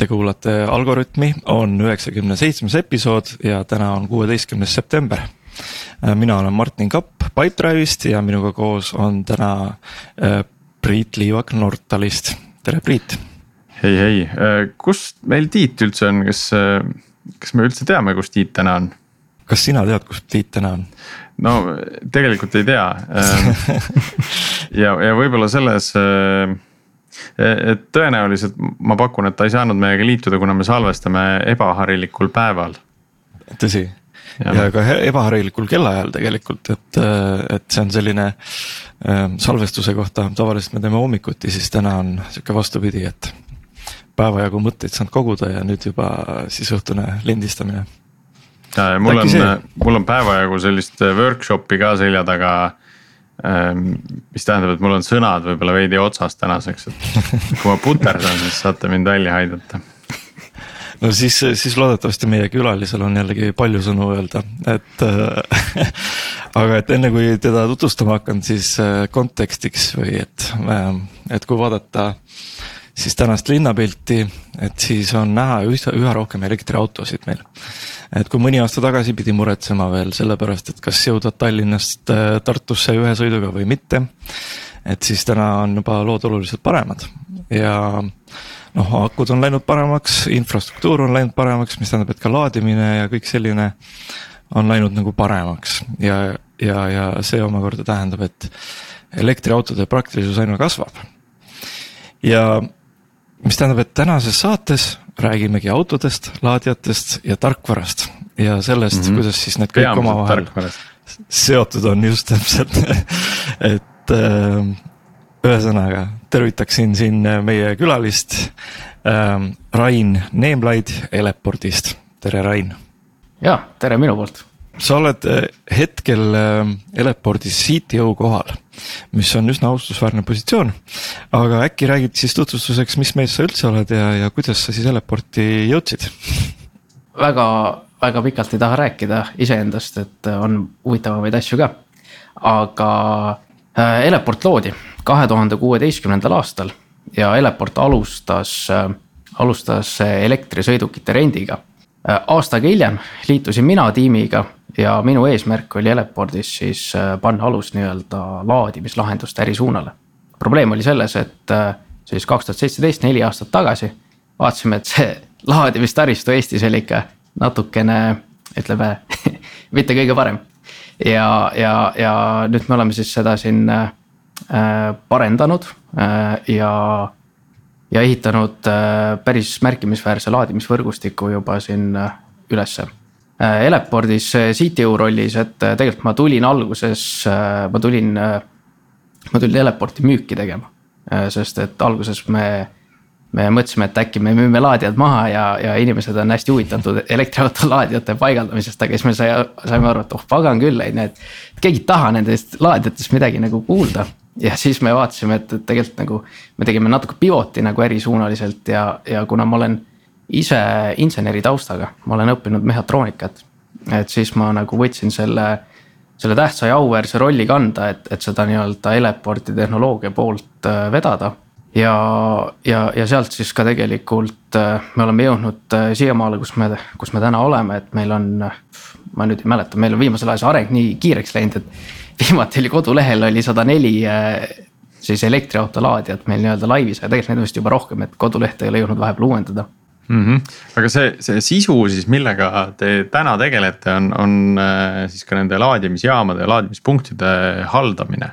Te kuulate Algorütmi, on üheksakümne seitsmes episood ja täna on kuueteistkümnes september. mina olen Martin Kapp Pipedrive'ist ja minuga koos on täna äh, Priit Liivak Nortalist, tere Priit. hei, hei, äh, kus meil Tiit üldse on, kas, äh, kas me üldse teame, kus Tiit täna on? kas sina tead, kus Tiit täna on? no tegelikult ei tea ja, ja võib-olla selles et tõenäoliselt ma pakun, et ta ei saanud meiega liituda, kuna me salvestame ebaharilikul päeval. tõsi ja, ja ka ebaharilikul kellaajal tegelikult, et, et see on selline äh, salvestuse kohta, tavaliselt me teeme hommikuti, siis täna on sihuke vastupidi, et. päeva jagu mõtteid saanud koguda ja nüüd juba siis õhtune lindistamine. mul Äkki on, mul on päeva jagu sellist workshop'i ka selja taga mis tähendab, et mul on sõnad võib-olla veidi otsas tänaseks, et kui ma puterdan, siis saate mind välja aidata. no siis, siis loodetavasti meie külalisel on jällegi palju sõnu öelda, et äh, aga et enne kui teda tutvustama hakkan, siis äh, kontekstiks või et, äh, et kui vaadata siis tänast linnapilti, et siis on näha üha, rohkem elektriautosid meil et kui mõni aasta tagasi pidi muretsema veel sellepärast, et kas jõuda Tallinnast äh, Tartusse ühe sõiduga või mitte. et siis täna on juba lood oluliselt paremad ja noh, akud on läinud paremaks, infrastruktuur on läinud paremaks, mis tähendab, et ka laadimine ja kõik selline on läinud nagu paremaks ja, ja, ja see omakorda tähendab, et elektriautode praktilisus aina kasvab. ja mis tähendab, et tänases saates räägimegi autodest, laadijatest ja tarkvarast ja sellest mm, -hmm. kuidas siis need kõik omavahel seotud on just täpselt et äh, ühesõnaga tervitaksin siin meie külalist äh, Rain Neemlaid Eleportist, tere Rain. ja tere minu poolt sa oled äh, hetkel äh, Elepordis CTO kohal, mis on üsna austusväärne positsioon. aga äkki räägid siis tutvustuseks, mis mees sa üldse oled ja, ja kuidas sa siis Eleporti jõudsid? väga, väga pikalt ei taha rääkida iseendast, et on huvitavamaid asju ka. aga äh, Eleport loodi kahe tuhande kuueteistkümnendal aastal ja Eleport alustas, alustas elektrisõidukite rendiga aasta aega hiljem liitusin mina tiimiga ja minu eesmärk oli Eleportis siis äh, panna alus nii-öelda laadimislahenduste ärisuunale. probleem oli selles, et äh, siis kaks tuhat seitseteist, neli aastat tagasi vaatasime, et see laadimistaristu Eestis oli ikka natukene, ütleme mitte kõige parem. ja, ja, ja nüüd me oleme siis seda siin äh, parendanud äh, ja, ja ehitanud äh, päris märkimisväärse laadimisvõrgustiku juba siin äh, ülesse Äh, Elepordis CTO rollis, et äh, tegelikult ma tulin alguses, äh, ma tulin, ma tulin Eleporti müüki tegema. sest et alguses me, me mõtlesime, et äkki me müüme laadijad maha ja, ja inimesed on hästi huvitatud elektriauto laadijate paigaldamisest, aga siis me sai, saime aru, et oh pagan küll, on ju, et. keegi ei taha nendest laadijatest midagi nagu kuulda ja siis me vaatasime, et, et tegelikult nagu me tegime natuke pivoti nagu ärisuunaliselt ja, ja kuna ma olen ise inseneri taustaga, ma olen õppinud mehhatroonikat. et siis ma nagu võtsin selle, selle tähtsa ja auväärse rolli kanda, et, et seda nii-öelda Eleporti tehnoloogia poolt äh, vedada. ja, ja, ja sealt siis ka tegelikult äh, me oleme jõudnud äh, siiamaale, kus me, kus me täna oleme, et meil on. ma nüüd ei mäleta, meil on viimasel ajal see areng nii kiireks läinud, et viimati oli kodulehel oli sada neli siis elektriauto laadijat meil nii-öelda laivis, aga tegelikult neid on vist juba rohkem, et kodulehte ei ole jõudnud vahepeal uuendada mm. -hmm. aga see, see sisu siis, millega te täna tegelete, on, on äh, siis ka nende laadimisjaamade ja laadimispunktide haldamine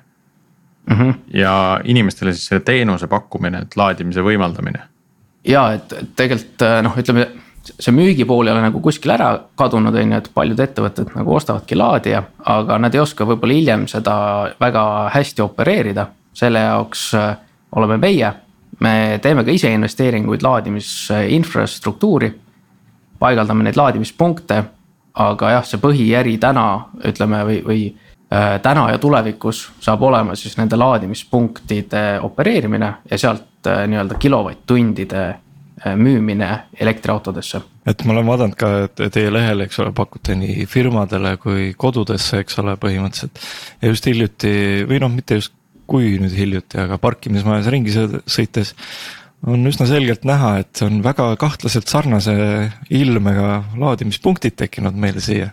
mm. -hmm. ja inimestele siis selle teenuse pakkumine, et laadimise võimaldamine. ja et tegelikult äh, noh, ütleme see müügipool ei ole nagu kuskil ära kadunud, on ju, et paljud ettevõtted nagu ostavadki laadija, aga nad ei oska võib-olla hiljem seda väga hästi opereerida. selle jaoks äh, oleme meie me teeme ka ise investeeringuid laadimisinfrastruktuuri, paigaldame neid laadimispunkte, aga jah, see põhiäri täna ütleme või, või äh, täna ja tulevikus saab olema siis nende laadimispunktide opereerimine ja sealt äh, nii-öelda kilovatt-tundide äh, müümine elektriautodesse. et ma olen vaadanud ka, teie lehel, eks ole, pakute nii firmadele kui kodudesse, eks ole, põhimõtteliselt. ja just hiljuti või noh, mitte just kui nüüd hiljuti, aga parkimismajas ringi sõites on üsna selgelt näha, et on väga kahtlaselt sarnase ilmega laadimispunktid tekkinud meile siia.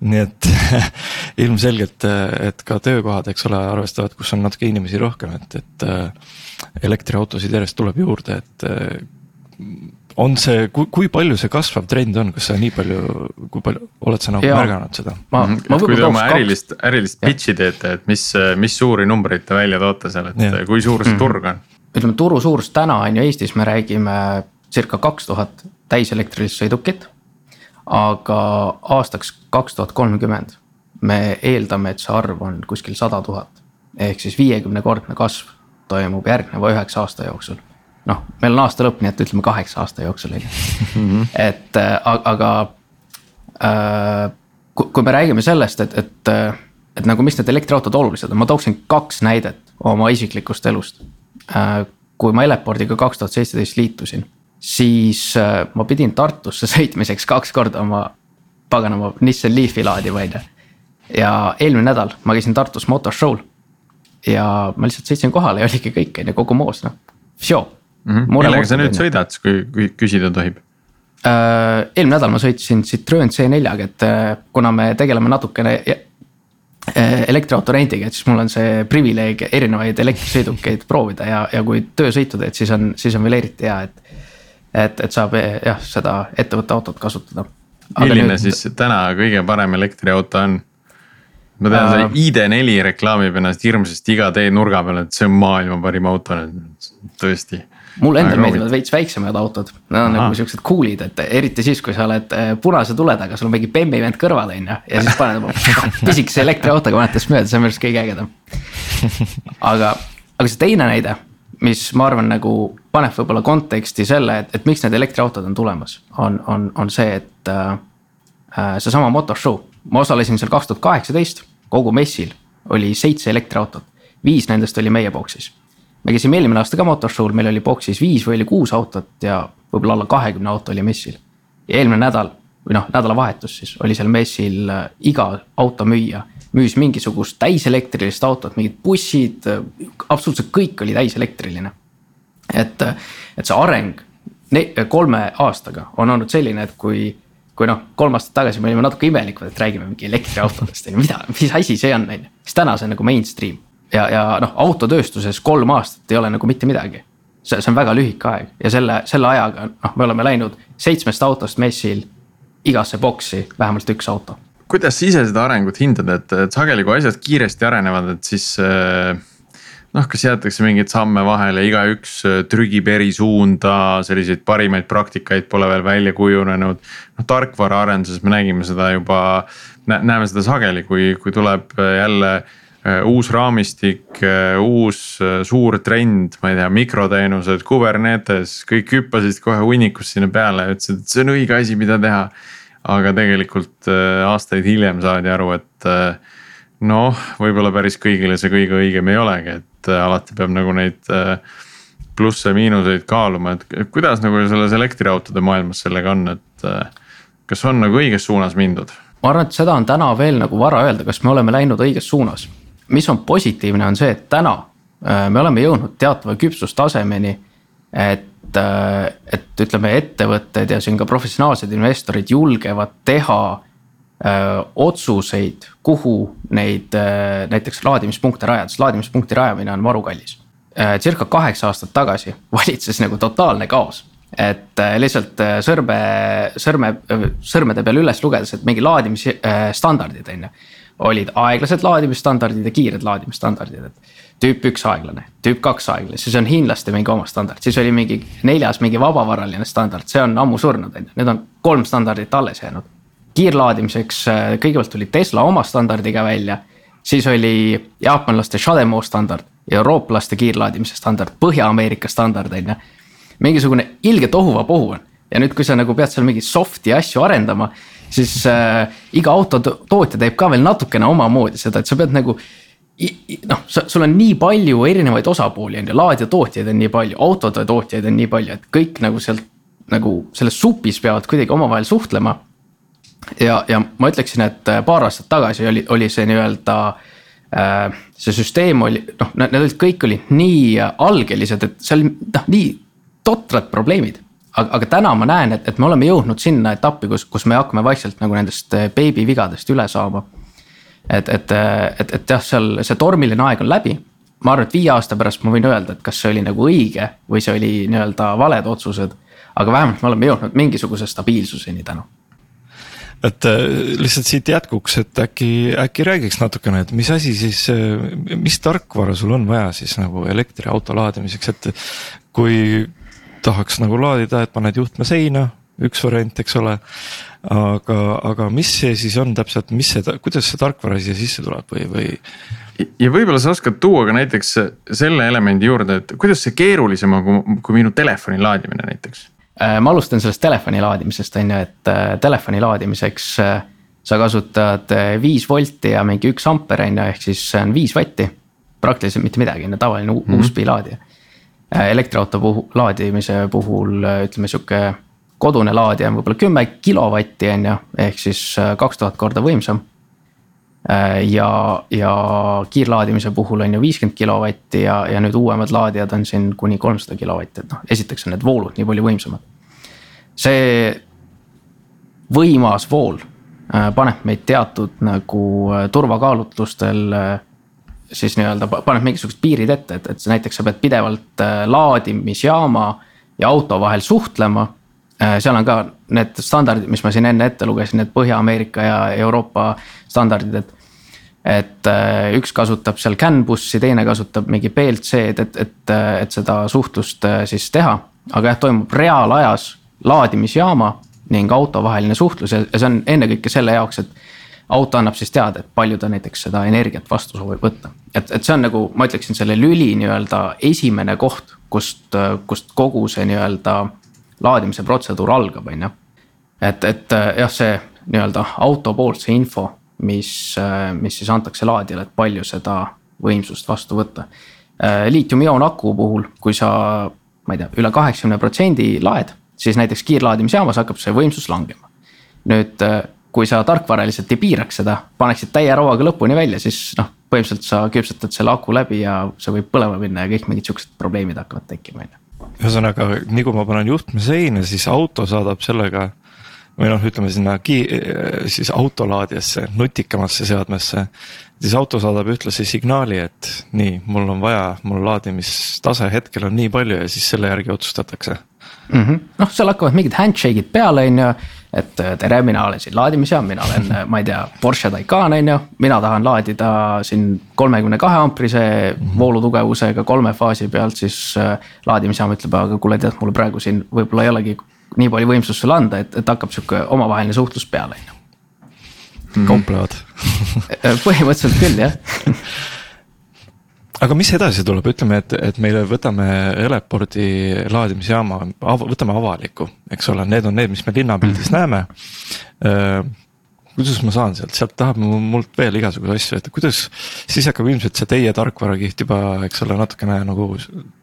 nii et ilmselgelt, et ka töökohad, eks ole, arvestavad, kus on natuke inimesi rohkem, et, et elektriautosid järjest tuleb juurde, et on see, kui, palju see kasvav trend on, kas sa nii palju, kui palju, oled sa nagu ja, märganud seda? ma, mhm. ma kui te oma ärilist, ärilist pitch'i teete, et mis, mis suuri numbreid te välja toote seal, et ja. kui suur see mm. turg on? ütleme turu suurus täna on ju Eestis, me räägime circa kaks tuhat täiselektrilist sõidukit. aga aastaks kaks tuhat kolmkümmend me eeldame, et see arv on kuskil sada tuhat. ehk siis viiekümnekordne kasv toimub järgneva üheksa aasta jooksul noh, meil on aasta lõpp, nii et ütleme kaheksa aasta jooksul on ju. Mhm. et äh, aga äh, kui, me räägime sellest, et, et, et nagu, mis need elektriautod olulised on, ma tooksin kaks näidet oma isiklikust elust äh,. kui ma Eleportiga kaks tuhat seitseteist liitusin, siis äh, ma pidin Tartusse sõitmiseks kaks korda oma paganama Nissan Leafi laadima, on ju. ja eelmine nädal ma käisin Tartus motoshow'l ja ma lihtsalt sõitsin kohale ja oligi kõik, on ju, kogu moos noh, show mm. -hmm. millega sa nüüd sõidad, kui, kui küsida tohib? Uh, eelmine nädal ma sõitsin Citroen C4-ga, et uh, kuna me tegeleme natukene uh, elektriauto rendiga, et siis mul on see privileeg erinevaid elektrisõidukeid proovida ja, ja kui töösõitu teed, siis on, siis on veel eriti hea, et. et, et saab jah, seda ettevõtte autot kasutada. milline nüüd... siis täna kõige parem elektriauto on? ma tean uh,, see ID4 reklaamib ennast hirmsasti iga tee nurga peal, et see on maailma parim auto, tõesti mulle endale meeldivad veits väiksemad autod, nad on Aha. nagu siuksed cool'id, et eriti siis, kui sa oled äh, punase tule taga, sul on mingi bemmi vend kõrval, on ju. ja siis paned oma pisikese elektriautoga mäletast mööda, see on minu arust kõige ägedam. aga, aga see teine näide, mis ma arvan, nagu paneb võib-olla konteksti selle, et, et miks need elektriautod on tulemas, on, on, on see, et äh, äh seesama motorshow. ma osalesin seal kaks tuhat kaheksateist, kogu messil oli seitse elektriautot, viis nendest oli meie boksis me käisime eelmine aasta ka motoshow'l, meil oli boksis viis või oli kuus autot ja võib-olla alla kahekümne auto oli messil. ja eelmine nädal või noh, nädalavahetus siis oli seal messil äh, iga automüüja müüs mingisugust täiselektrilist autot, mingid bussid, äh, absoluutselt kõik oli täiselektriline. et, äh, et see areng kolme aastaga on olnud selline, et kui, kui noh, kolm aastat tagasi me olime natuke imelikud, et räägime mingi elektriautodest on ju, mida, mis asi see on, on ju. siis täna see on nagu mainstream ja, ja noh, autotööstuses kolm aastat ei ole nagu mitte midagi. see, see on väga lühike aeg ja selle, selle ajaga noh, me oleme läinud seitsmest autost messil igasse boksi vähemalt üks auto. kuidas sa ise seda arengut hindad, et, et sageli, kui asjad kiiresti arenevad, et siis äh, noh, kas jäetakse mingeid samme vahele, igaüks äh, trügib eri suunda, selliseid parimaid praktikaid pole veel välja kujunenud. noh, tarkvaraarenduses me nägime seda juba, näeme seda sageli, kui, kui tuleb jälle Äh, uus raamistik, äh, uus äh, suur trend, ma ei tea, mikroteenused, Kubernetes, kõik hüppasid kohe hunnikust sinna peale ja ütlesid, et see on õige asi, mida teha. aga tegelikult aastaid hiljem saadi aru, et noh, võib-olla päris kõigile see kõige õigem ei olegi, et alati peab nagu neid plusse-miinuseid kaaluma, et kuidas nagu selles elektriautode maailmas sellega on, et kas on nagu õiges suunas mindud? ma arvan, et seda on täna veel nagu vara öelda, kas me oleme läinud õiges suunas mis on positiivne, on see, et täna äh, me oleme jõudnud teatava küpsustasemeni. et, äh, et ütleme, ettevõtted ja siin ka professionaalsed investorid julgevad teha öö, äh, otsuseid, kuhu neid öö, näiteks laadimispunkte rajada, sest laadimispunkti rajamine on marukallis. circa kaheksa aastat tagasi valitses nagu totaalne kaos et lihtsalt sõrme, sõrme, sõrmede peal üles lugedes, et mingi laadimisstandardid on ju olid aeglased laadimisstandardid ja kiired laadimisstandardid, et. tüüp üks aeglane, tüüp kaks aeglane, siis on hiinlaste mingi oma standard, siis oli mingi neljas mingi vabavaraline standard, see on ammu surnud, on ju, nüüd on kolm standardit alles jäänud. kiirlaadimiseks äh, kõigepealt tuli Tesla oma standardiga välja, siis oli jaapanlaste Shademo standard, eurooplaste kiirlaadimise standard, Põhja-Ameerika standard on ju. mingisugune ilge tohuvapohu on ja nüüd, kui sa nagu pead seal mingeid soft'i asju arendama siis äh, iga autotootja teeb ka veel natukene omamoodi seda, et sa pead nagu noh, sul on nii palju erinevaid osapooli on ju, laadijatootjaid on nii palju, autode tootjaid on nii palju, et kõik nagu sealt nagu selles supis peavad kuidagi omavahel suhtlema. ja, ja ma ütleksin, et äh, paar aastat tagasi oli, oli see nii-öelda äh,. see süsteem oli noh, need olid kõik olid nii algelised, et seal noh, nii totrad probleemid. Aga, aga täna ma näen, et, et me oleme jõudnud sinna etappi, kus, kus me hakkame vaikselt nagu nendest beebivigadest üle saama. et, et, et, et jah, seal see tormiline aeg on läbi ma arvan, et viie aasta pärast ma võin öelda, et kas see oli nagu õige või see oli nii-öelda valed otsused. aga vähemalt me oleme jõudnud mingisuguse stabiilsuseni täna et äh, lihtsalt siit jätkuks, et äkki, äkki räägiks natukene, et mis asi siis, mis tarkvara sul on vaja siis nagu elektriauto laadimiseks, et kui tahaks nagu laadida, et paned juhtme seina, üks variant, eks ole. aga, aga mis see siis on täpselt, mis see, kuidas see tarkvara siia sisse tuleb või, või? ja võib-olla sa oskad tuua ka näiteks selle elemendi juurde, et kuidas see keerulisem on kui, kui minu telefoni laadimine näiteks Äh, ma alustan sellest telefoni laadimisest, on ju, et äh, telefoni laadimiseks äh, sa kasutad viis volti ja mingi üks amper on ju, ehk siis see on viis vatti. praktiliselt mitte midagi, on ju tavaline mm -hmm. USB laadija. Elektriauto puhul, laadimise puhul ütleme sihuke kodune laadija on võib-olla kümme kilovatti on ju, ehk siis kaks tuhat korda võimsam. ja, ja kiirlaadimise puhul on ju viiskümmend kilovatti ja, ja nüüd uuemad laadijad on siin kuni kolmsada kilovatti, et noh, esiteks on need voolud nii palju võimsamad see võimas vool äh, paneb meid teatud nagu äh, turvakaalutlustel äh, siis nii-öelda paneb mingisugused piirid ette, et, et näiteks sa pead pidevalt laadimisjaama ja auto vahel suhtlema. seal on ka need standardid, mis ma siin enne ette lugesin, need Põhja-Ameerika ja Euroopa standardid, et. et üks kasutab seal CAN bussi, teine kasutab mingi BLC-d, et, et, et seda suhtlust siis teha. aga jah, toimub reaalajas laadimisjaama ning auto vaheline suhtlus ja see on ennekõike selle jaoks, et auto annab siis teada, et palju ta näiteks seda energiat vastu soovib võtta. Et, et see on nagu ma ütleksin, selle lüli nii-öelda esimene koht, kust, kust kogu see nii-öelda laadimise protseduur algab, on ju. et, et jah, see nii-öelda auto poolt see info, mis, mis siis antakse laadijale, et palju seda võimsust vastu võtta. liitium-ioon aku puhul, kui sa, ma ei tea üle, üle kaheksakümne protsendi laed siis näiteks kiirlaadimisjaamas hakkab see võimsus langema. nüüd, kui sa tarkvaraliselt ei piiraks seda, paneksid täie rauaga lõpuni välja, siis noh, põhimõtteliselt sa küpsetad selle aku läbi ja see võib põlema minna ja kõik mingid siuksed probleemid hakkavad tekkima, on ju. ühesõnaga, nii kui ma panen juhtme seina, siis auto saadab sellega või noh, ütleme sinna ki-, siis autolaadijasse, nutikamasse seadmesse. siis auto saadab ühtlasi signaali, et nii, mul on vaja, mul laadimistase hetkel on nii palju ja siis selle järgi otsustatakse mm -hmm.. noh, seal hakkavad mingid handshake'id peale, on ju. Et äh, tere, mina olen siin laadimisjaam, mina olen, äh, ma ei tea, Porsche Taycan on ju, mina tahan laadida siin kolmekümne kahe amprise voolutugevusega kolme faasi pealt, siis äh, laadimisjaam ütleb, aga kuule, tead, mul praegu siin võib-olla ei olegi nii palju võimsust sulle anda, et, et hakkab sihuke omavaheline suhtlus peale, on ju. kauplevad põhimõtteliselt küll, jah aga mis edasi tuleb, ütleme, et, et meile võtame Eleporti laadimisjaama av,, võtame avaliku, eks ole, need on need, mis me linnapildis mm näeme. kuidas ma saan sealt, sealt tahab mult veel igasuguseid asju, et kuidas, siis hakkab ilmselt see teie tarkvarakiht juba, eks ole, natukene nagu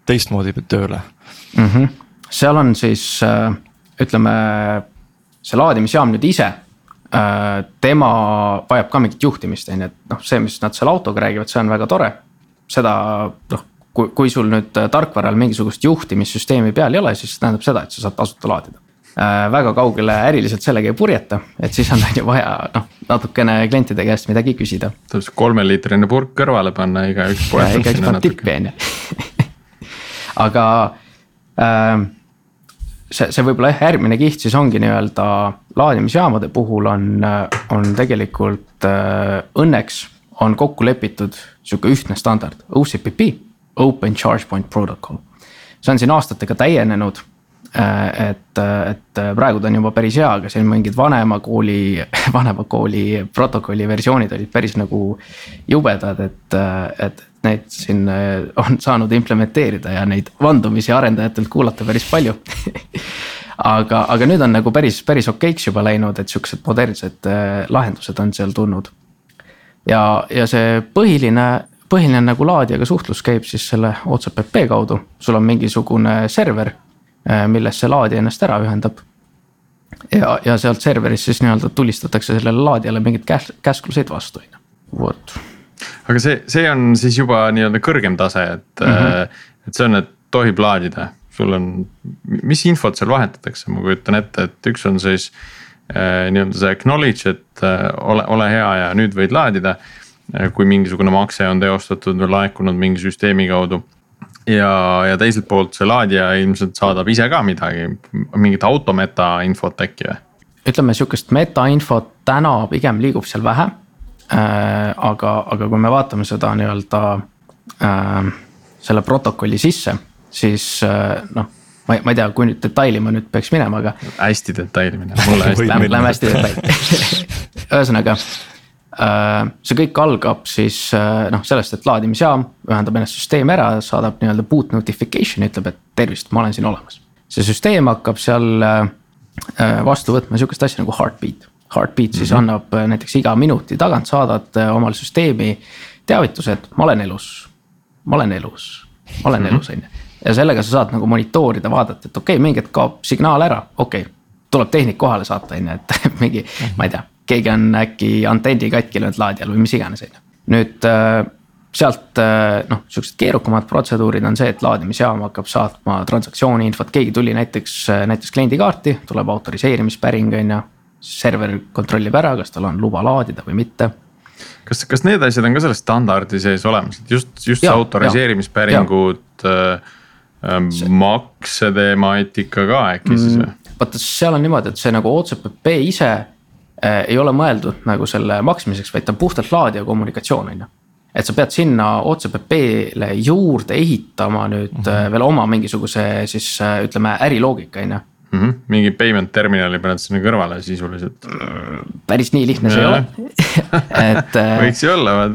teistmoodi tööle mm. -hmm. seal on siis ütleme, see laadimisjaam nüüd ise tema vajab ka mingit juhtimist, on ju, et noh, see, mis nad seal autoga räägivad, see on väga tore seda noh, kui, kui sul nüüd tarkvaral mingisugust juhtimissüsteemi peal ei ole, siis tähendab seda, et sa saad tasuta laadida äh,. väga kaugele äriliselt sellega ei purjeta, et siis on ju vaja noh, natukene klientide käest midagi küsida. tuleb see kolmeliitrine purk kõrvale panna, igaüks poetab. tippi on ju aga äh, see, see võib-olla jah, järgmine kiht siis ongi nii-öelda laadimisjaamade puhul on, on tegelikult äh, õnneks on kokku lepitud sihuke ühtne standard, OCPP, Open Charge Point Protocol. see on siin aastatega täienenud. Äh, et, et praegu ta on juba päris hea, aga siin mingid vanema kooli, vanema kooli protokolli versioonid olid päris nagu jubedad, et, et neid siin on saanud implementeerida ja neid vandumisi arendajatelt kuulata päris palju aga, aga nüüd on nagu päris, päris okeiks juba läinud, et siuksed modernsed äh, lahendused on seal tulnud ja, ja see põhiline, põhiline nagu laadijaga suhtlus käib siis selle OCPP kaudu, sul on mingisugune server, äh, milles see laadija ennast ära ühendab. ja, ja sealt serverist siis nii-öelda tulistatakse sellele laadijale mingeid käs-, käskluseid vastu, on ju, vot. aga see, see on siis juba nii-öelda kõrgem tase, et mm, -hmm. et see on, et tohib laadida sul on, mis infot seal vahetatakse, ma kujutan ette, et üks on siis nii-öelda see acknowledge, et äh, ole, ole hea ja nüüd võid laadida äh,. kui mingisugune makse on teostatud või laekunud mingi süsteemi kaudu. ja, ja teiselt poolt see laadija ilmselt saadab ise ka midagi, mingit autometa infot äkki või? ütleme sihukest metainfot täna pigem liigub seal vähe äh,. aga, aga kui me vaatame seda nii-öelda äh, selle protokolli sisse siis äh, noh ma ei, ma ei tea, kui nüüd detaili ma nüüd peaks minema, aga. hästi detaili minema, mulle hästi Lähme, lähme hästi detaili ühesõnaga äh, see kõik algab siis äh, noh, sellest, et laadimisjaam ühendab ennast süsteemi ära, saadab nii-öelda boot notification, ütleb, et tervist, ma olen siin olemas. see süsteem hakkab seal vastu võtma sihukest asja nagu heartbeat. Heartbeat mm -hmm. siis mhm. annab näiteks iga minuti tagant saadad omale süsteemi teavituse, et ma olen elus, ma olen elus, ma olen -hmm. elus, on ju ja sellega sa saad nagu monitoorida, vaadata, et okei okay,, mingi hetk kaob signaal ära, okei okay,. tuleb tehnik kohale saata, on ju, et mingi, ma ei tea, keegi on äkki antenni katki löönud laadijal või mis iganes, on ju. nüüd äh, sealt äh, noh, siuksed keerukamad protseduurid on see, et laadimisjaam hakkab saatma transaktsiooni infot, keegi tuli näiteks, äh, näiteks kliendikaarti, tuleb autoriseerimispäring, on ju. server kontrollib ära, kas tal on luba laadida või mitte kas, kas need asjad on ka selle standardi sees olemas, et just, just ja, autoriseerimispäringud äh, Ähm, maksetemaatika ka äkki siis või? Mm, vaata, seal on niimoodi, et see nagu OCPP ise äh, ei ole mõeldud nagu selle maksmiseks, vaid ta on puhtalt laadija kommunikatsioon, on ju. et sa pead sinna OCPP-le juurde ehitama nüüd mm -hmm. veel oma mingisuguse siis äh, ütleme äriloogika, on ju. -hmm. mingi payment terminali paned sinna kõrvale sisuliselt. päris nii lihtne see ei ole et võiks ju olla,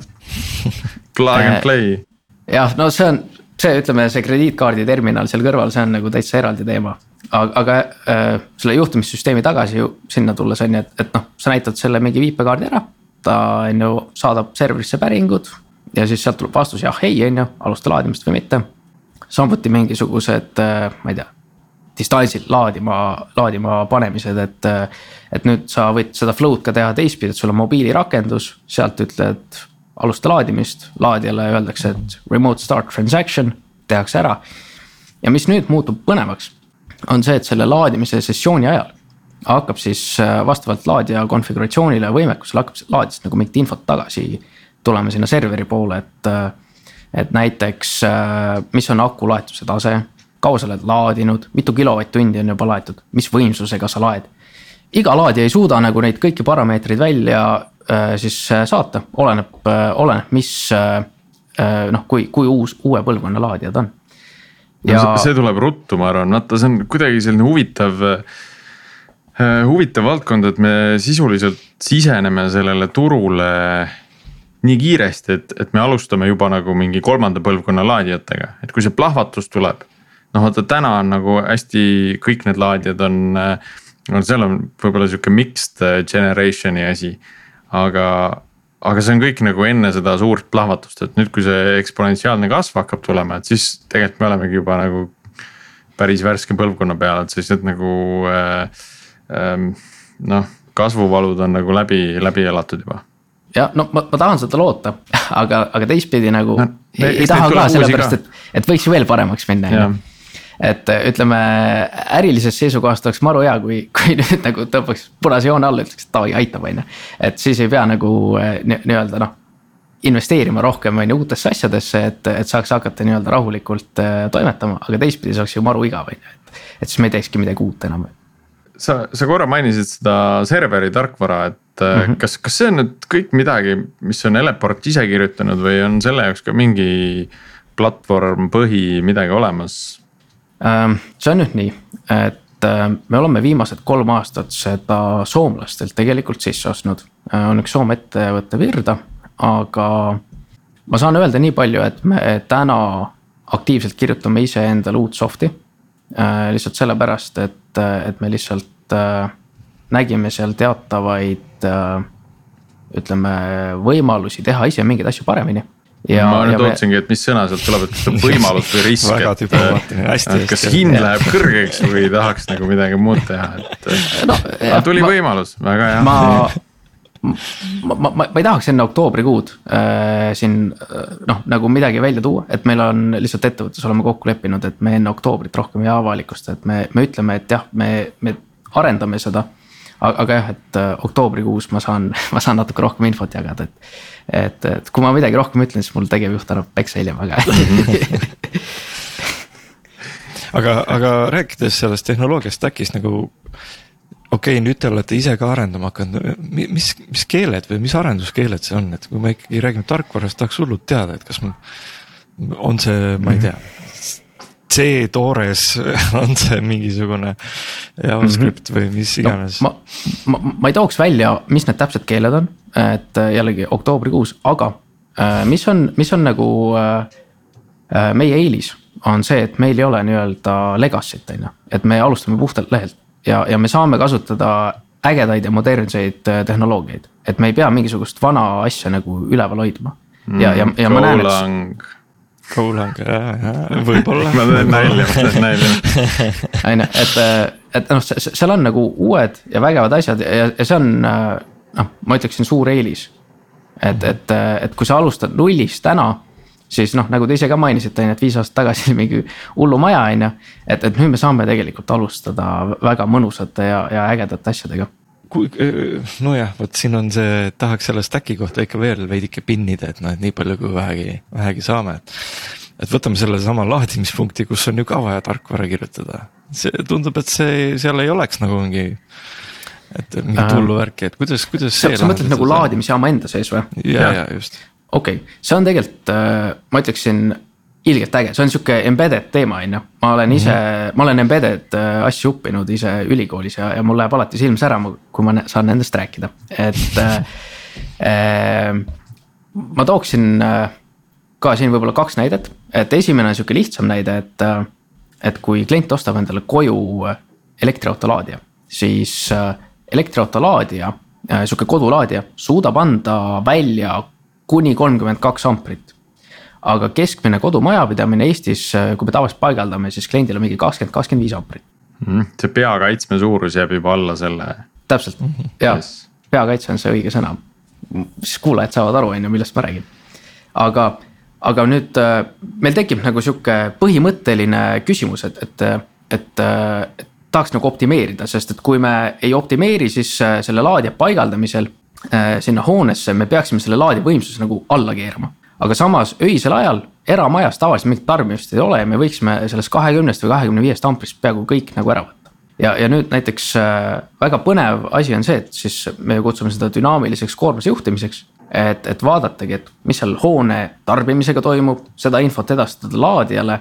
plug and play. jah, no see on see, ütleme, see krediitkaardi terminal seal kõrval, see on nagu täitsa eraldi teema. aga, aga äh, selle juhtimissüsteemi tagasi ju sinna tulles on ju, et, et noh, sa näitad selle mingi viipekaardi ära. ta on ju, saadab serverisse päringud ja siis sealt tuleb vastus jah, ei on ju, alusta laadimist või mitte. samuti mingisugused äh,, ma ei tea distantsil laadima, laadima panemised, et. et nüüd sa võid seda flow'd ka teha teistpidi, et sul on mobiilirakendus, sealt ütled alusta laadimist, laadijale öeldakse, et remote start transaction tehakse ära. ja mis nüüd muutub põnevaks, on see, et selle laadimise sessiooni ajal hakkab siis äh, vastavalt laadija konfiguratsioonile ja võimekusele hakkab laadijast nagu mingit infot tagasi tulema sinna serveri poole, et. Äh, et näiteks, äh, mis on aku laetuse tase, kaua sa oled laadinud, mitu kilovatt-tundi on juba laetud, mis võimsusega sa laed. iga laadija ei suuda nagu neid kõiki parameetreid välja siis äh, saata, oleneb, äh, oleneb, mis noh, kui, kui uus, uue põlvkonna laadija ta on. Ja... No, see tuleb ruttu, ma arvan, vaata, see on kuidagi selline huvitav huvitav valdkond, et me sisuliselt siseneme sellele turule nii kiiresti, et, et me alustame juba nagu mingi kolmanda põlvkonna laadijatega, et kui see plahvatus tuleb. noh, vaata täna on nagu hästi, kõik need laadijad on, no seal on võib-olla sihuke mixed generation'i asi aga, aga see on kõik nagu enne seda suurt plahvatust, et nüüd, kui see eksponentsiaalne kasv hakkab tulema, et siis tegelikult me olemegi juba nagu päris värske põlvkonna peal, et sellised nagu äh, äh, noh, kasvuvalud on nagu läbi, läbi elatud juba. Ja no ma, ma tahan seda loota, aga, aga teistpidi nagu no, ei, ei taha ka sellepärast, et, et võiks ju veel paremaks minna, et äh, ütleme ärilisest seisukohast oleks maru hea, kui, kui nüüd nagu tõmbaks punase joone alla, ütleks, et davai, aitab, on ju. et siis ei pea nagu äh, nii-öelda noh, investeerima rohkem on ju uutesse asjadesse, et, et saaks hakata nii-öelda rahulikult äh, toimetama, aga teistpidi see oleks ju maru igav, on ju, et. et siis me ei teekski midagi uut enam. sa, sa korra mainisid seda serveri tarkvara, et mm -hmm. kas, kas see on nüüd kõik midagi, mis on Eleport ise kirjutanud või on selle jaoks ka mingi platvorm, põhi, midagi olemas? Ähm, see on nüüd nii, et äh, me oleme viimased kolm aastat seda soomlastelt tegelikult sisse ostnud. Äh, on üks Soome ettevõte Virda, aga ma saan öelda nii palju, et me täna aktiivselt kirjutame iseendale uut soft'i. Lihtsalt sellepärast, et, et me lihtsalt nägime seal teatavaid ütleme võimalusi teha ise mingeid asju paremini Ja, ma nüüd ootsingi me..., et mis sõna sealt tuleb, et kas ta on võimalus või risk, et, et kas hind läheb kõrgeks või tahaks nagu midagi muud teha, et no,. tuli ma, võimalus, väga hea. ma, ma, ma, ma ei tahaks enne oktoobrikuud äh, siin äh, noh, nagu midagi välja tuua, et meil on lihtsalt ettevõttes oleme kokku leppinud, et me enne oktoobrit rohkem ei avalikusta, et me, me ütleme, et jah, me, me arendame seda. Aga jah, et äh, oktoobrikuus ma saan, ma saan natuke rohkem infot jagada, et. et, et kui ma midagi rohkem ütlen, siis mul tegevjuht annab peksa hiljem, aga aga, aga rääkides sellest tehnoloogiast stack'ist nagu okei okay,, nüüd te olete ise ka arendama hakanud, mis, mis keeled või mis arenduskeeled see on, et kui me ikkagi räägime tarkvarast, tahaks hullult teada, et kas mul. on see, ma ei tea, C-toores, on see mingisugune JavaScript mm -hmm. või mis iganes no,? ma, ma, ma ei tooks välja, mis need täpsed keeled on, et äh, jällegi oktoobrikuus, aga äh, mis on, mis on nagu äh, meie eelis on see, et meil ei ole nii-öelda legacy't on ju, et me alustame puhtalt lehelt ja, ja me saame kasutada ägedaid ja modernseid tehnoloogiaid, et me ei pea mingisugust vana asja nagu üleval hoidma. ja, ja, ja ma näen, et. Golang, võib-olla. ma teen nalja, ma teen nalja. on ju, et, et noh, seal on nagu uued ja vägevad asjad ja, ja see on noh, ma ütleksin suur eelis. et, et, et kui sa alustad nullist täna siis noh, nagu te ise ka mainisite, on ju, et viis aastat tagasi mingi hullumaja, on ju. et, et nüüd me saame tegelikult alustada väga mõnusate ja, ja ägedate asjadega nojah, vot siin on see, tahaks selle stack'i kohta ikka veel veidike pinnida, et noh, et nii palju kui vähegi, vähegi saame, et. et võtame sellesama laadimispunkti, kus on ju ka vaja tarkvara kirjutada, see tundub, et see seal ei oleks nagu mingi. et mingit hullu värki, et kuidas, kuidas see. sa mõtled nagu laadimisjaama enda sees või? ja, ja just okei okay., see on tegelikult, äh, ma ütleksin ilgelt äge, see on sihuke embedded teema, on ju. ma olen ise mm, -hmm. ma olen embedded äh, asju õppinud ise ülikoolis ja, ja mul läheb alati silm särama, kui ma saan nendest rääkida, et äh, äh,. ma tooksin äh, ka siin võib-olla kaks näidet, et esimene on sihuke lihtsam näide, et et kui klient ostab endale koju elektriauto laadija, siis elektriauto laadija sihuke kodulaadija suudab anda välja kuni kolmkümmend kaks amprit. Aga keskmine kodumajapidamine Eestis, kui me tavaliselt paigaldame, siis kliendil on mingi kakskümmend, kakskümmend viis amprit mm,. see peakaitsme suurus jääb juba alla selle. täpselt mm -hmm. ja yes. peakaitse on see õige sõna. siis kuulajad saavad aru, on ju, millest ma räägin. aga, aga nüüd äh, meil tekib nagu sihuke põhimõtteline küsimus, et, et, et, et tahaks nagu optimeerida, sest et kui me ei optimeeri, siis äh, selle laadija paigaldamisel Äh, sinna hoonesse, me peaksime selle laadi võimsuse nagu alla keerama. Aga samas öisel ajal eramajas tavaliselt mingit tarbimist ei ole ja me võiksime sellest kahekümnest või kahekümne viiest amprist peaaegu kõik nagu ära võtta. ja, ja nüüd näiteks äh, väga põnev asi on see, et siis me kutsume seda dünaamiliseks koormuse juhtimiseks. et, et vaadatagi, et mis seal hoone tarbimisega toimub, seda infot edastada laadijale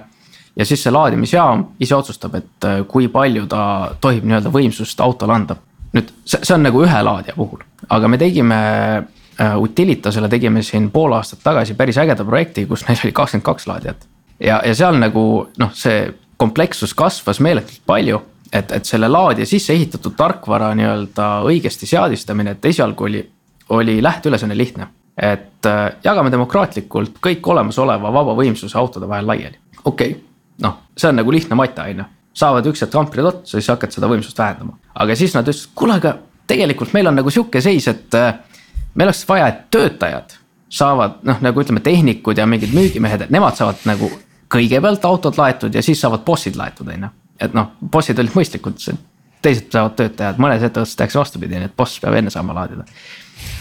ja siis see laadimisjaam ise otsustab, et äh, kui palju ta tohib nii-öelda võimsust autole anda nüüd see, see on nagu ühe laadija puhul, aga me tegime Utilitasele tegime siin pool aastat tagasi päris ägeda projekti, kus neil oli kakskümmend kaks laadijat. ja, ja seal nagu noh, see komplekssus kasvas meeletult palju. et, et selle laadija sisse ehitatud tarkvara nii-öelda õigesti seadistamine, et esialgu oli, oli lähteülesanne lihtne. et uh, jagame demokraatlikult kõik olemasoleva vaba võimsuse autode vahel laiali, okei okay., noh, see on nagu lihtne mata, on ju saavad üks hetk amprid otsa, siis hakkad seda võimsust vähendama. aga siis nad ütlesid, kuule, aga tegelikult meil on nagu sihuke seis, et äh, meil oleks vaja, et töötajad saavad noh, nagu ütleme, tehnikud ja mingid müügimehed, et nemad saavad nagu kõigepealt autod laetud ja siis saavad bossid laetud, on ju. et noh, bossid olid mõistlikud, teised saavad töötajad, mõnes ettevõttes tehakse vastupidi, nii et boss peab enne saama laadida.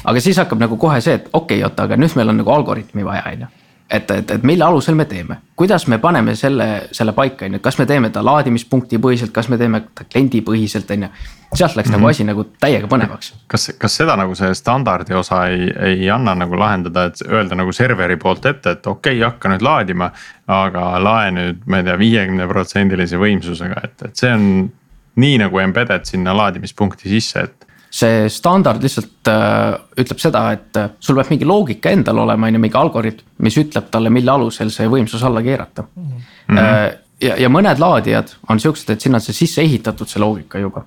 aga siis hakkab nagu kohe see, et okei okay,, oota, aga nüüd meil on nagu algoritmi vaja, on ju et, et, et mille alusel me teeme, kuidas me paneme selle, selle paika, on ju, kas me teeme ta laadimispunkti põhiselt, kas me teeme ta kliendipõhiselt, on ju. sealt läks mm -hmm. nagu mhm. asi nagu täiega põnevaks. kas, kas seda nagu see standardi osa ei, ei anna nagu lahendada, et öelda nagu serveri poolt ette, et okei okay,, hakka nüüd laadima. aga lae nüüd, ma ei tea, viiekümne protsendilise võimsusega, et, et see on nii nagu embedded sinna laadimispunkti sisse, et see standard lihtsalt äh, ütleb seda, et äh, sul peab mingi loogika endal olema, on ju, mingi algoritm, mis ütleb talle, mille alusel see võimsus alla keerata mm. -hmm. ja, ja mõned laadijad on siuksed, et sinna on see sisse ehitatud, see loogika juba.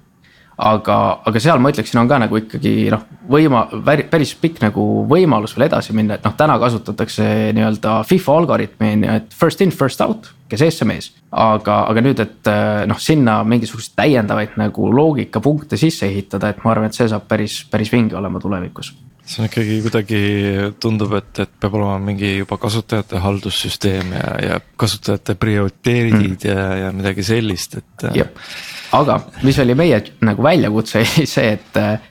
Aga, aga seal ma ütleksin, on ka nagu ikkagi noh, võima-, päris pikk nagu võimalus veel edasi minna, et noh, täna kasutatakse nii-öelda FIFA algoritmi on ju, et first in, first out, kes ees, see mees. aga, aga nüüd, et noh, sinna mingisuguseid täiendavaid nagu loogikapunkte sisse ehitada, et ma arvan, et see saab päris, päris vinge olema tulevikus see on ikkagi kuidagi tundub, et, et peab olema mingi juba kasutajate haldussüsteem ja, ja kasutajate prioriteedid mm. ja, ja midagi sellist, et. aga mis oli meie nagu väljakutse oli see, et äh,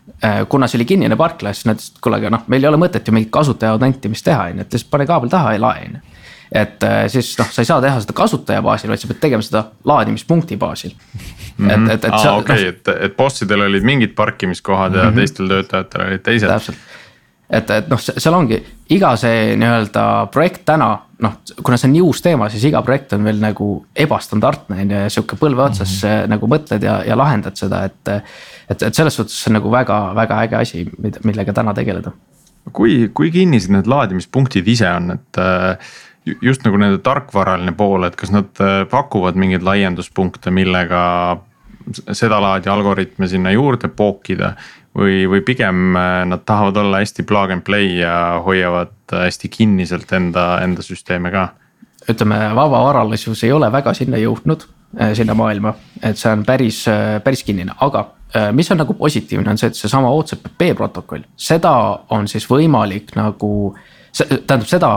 kuna see oli kinnine parkla, siis nad ütlesid, et kuule, aga noh, meil ei ole mõtet ju mingit kasutaja autentimist teha, on ju, et lihtsalt pane kaabel taha ja lae, on ju et äh, siis noh, sa ei saa teha seda kasutaja baasil, vaid sa pead tegema seda laadimispunkti baasil mm. -hmm. et, et, et. aa okei, et, et bossidel olid mingid parkimiskohad mm -hmm. ja mhm. teistel töötajatel olid teised. täpselt et, et noh, seal ongi iga see nii-öelda projekt täna noh, kuna see on nii uus teema, siis iga projekt on veel nagu ebastandardne on ju ja sihuke põlve otsas mm -hmm. nagu mõtled ja, ja lahendad seda, et. et, et selles suhtes see on nagu väga-väga äge asi, millega täna tegeleda. kui, kui kinnised need laadimispunktid ise on, et äh, just nagu nende tarkvaraline pool, et kas nad äh, pakuvad mingeid laienduspunkte, millega sedalaadi algoritme sinna juurde pookida või, või pigem äh, nad tahavad olla hästi plug and play ja hoiavad äh, hästi kinniselt enda, enda süsteeme ka? ütleme, vabavaralisus ei ole väga sinna jõudnud, äh, sinna maailma, et see on päris, päris kinnine, aga mis on nagu positiivne, on see, et seesama OCPP protokoll, seda on siis võimalik nagu, tähendab seda,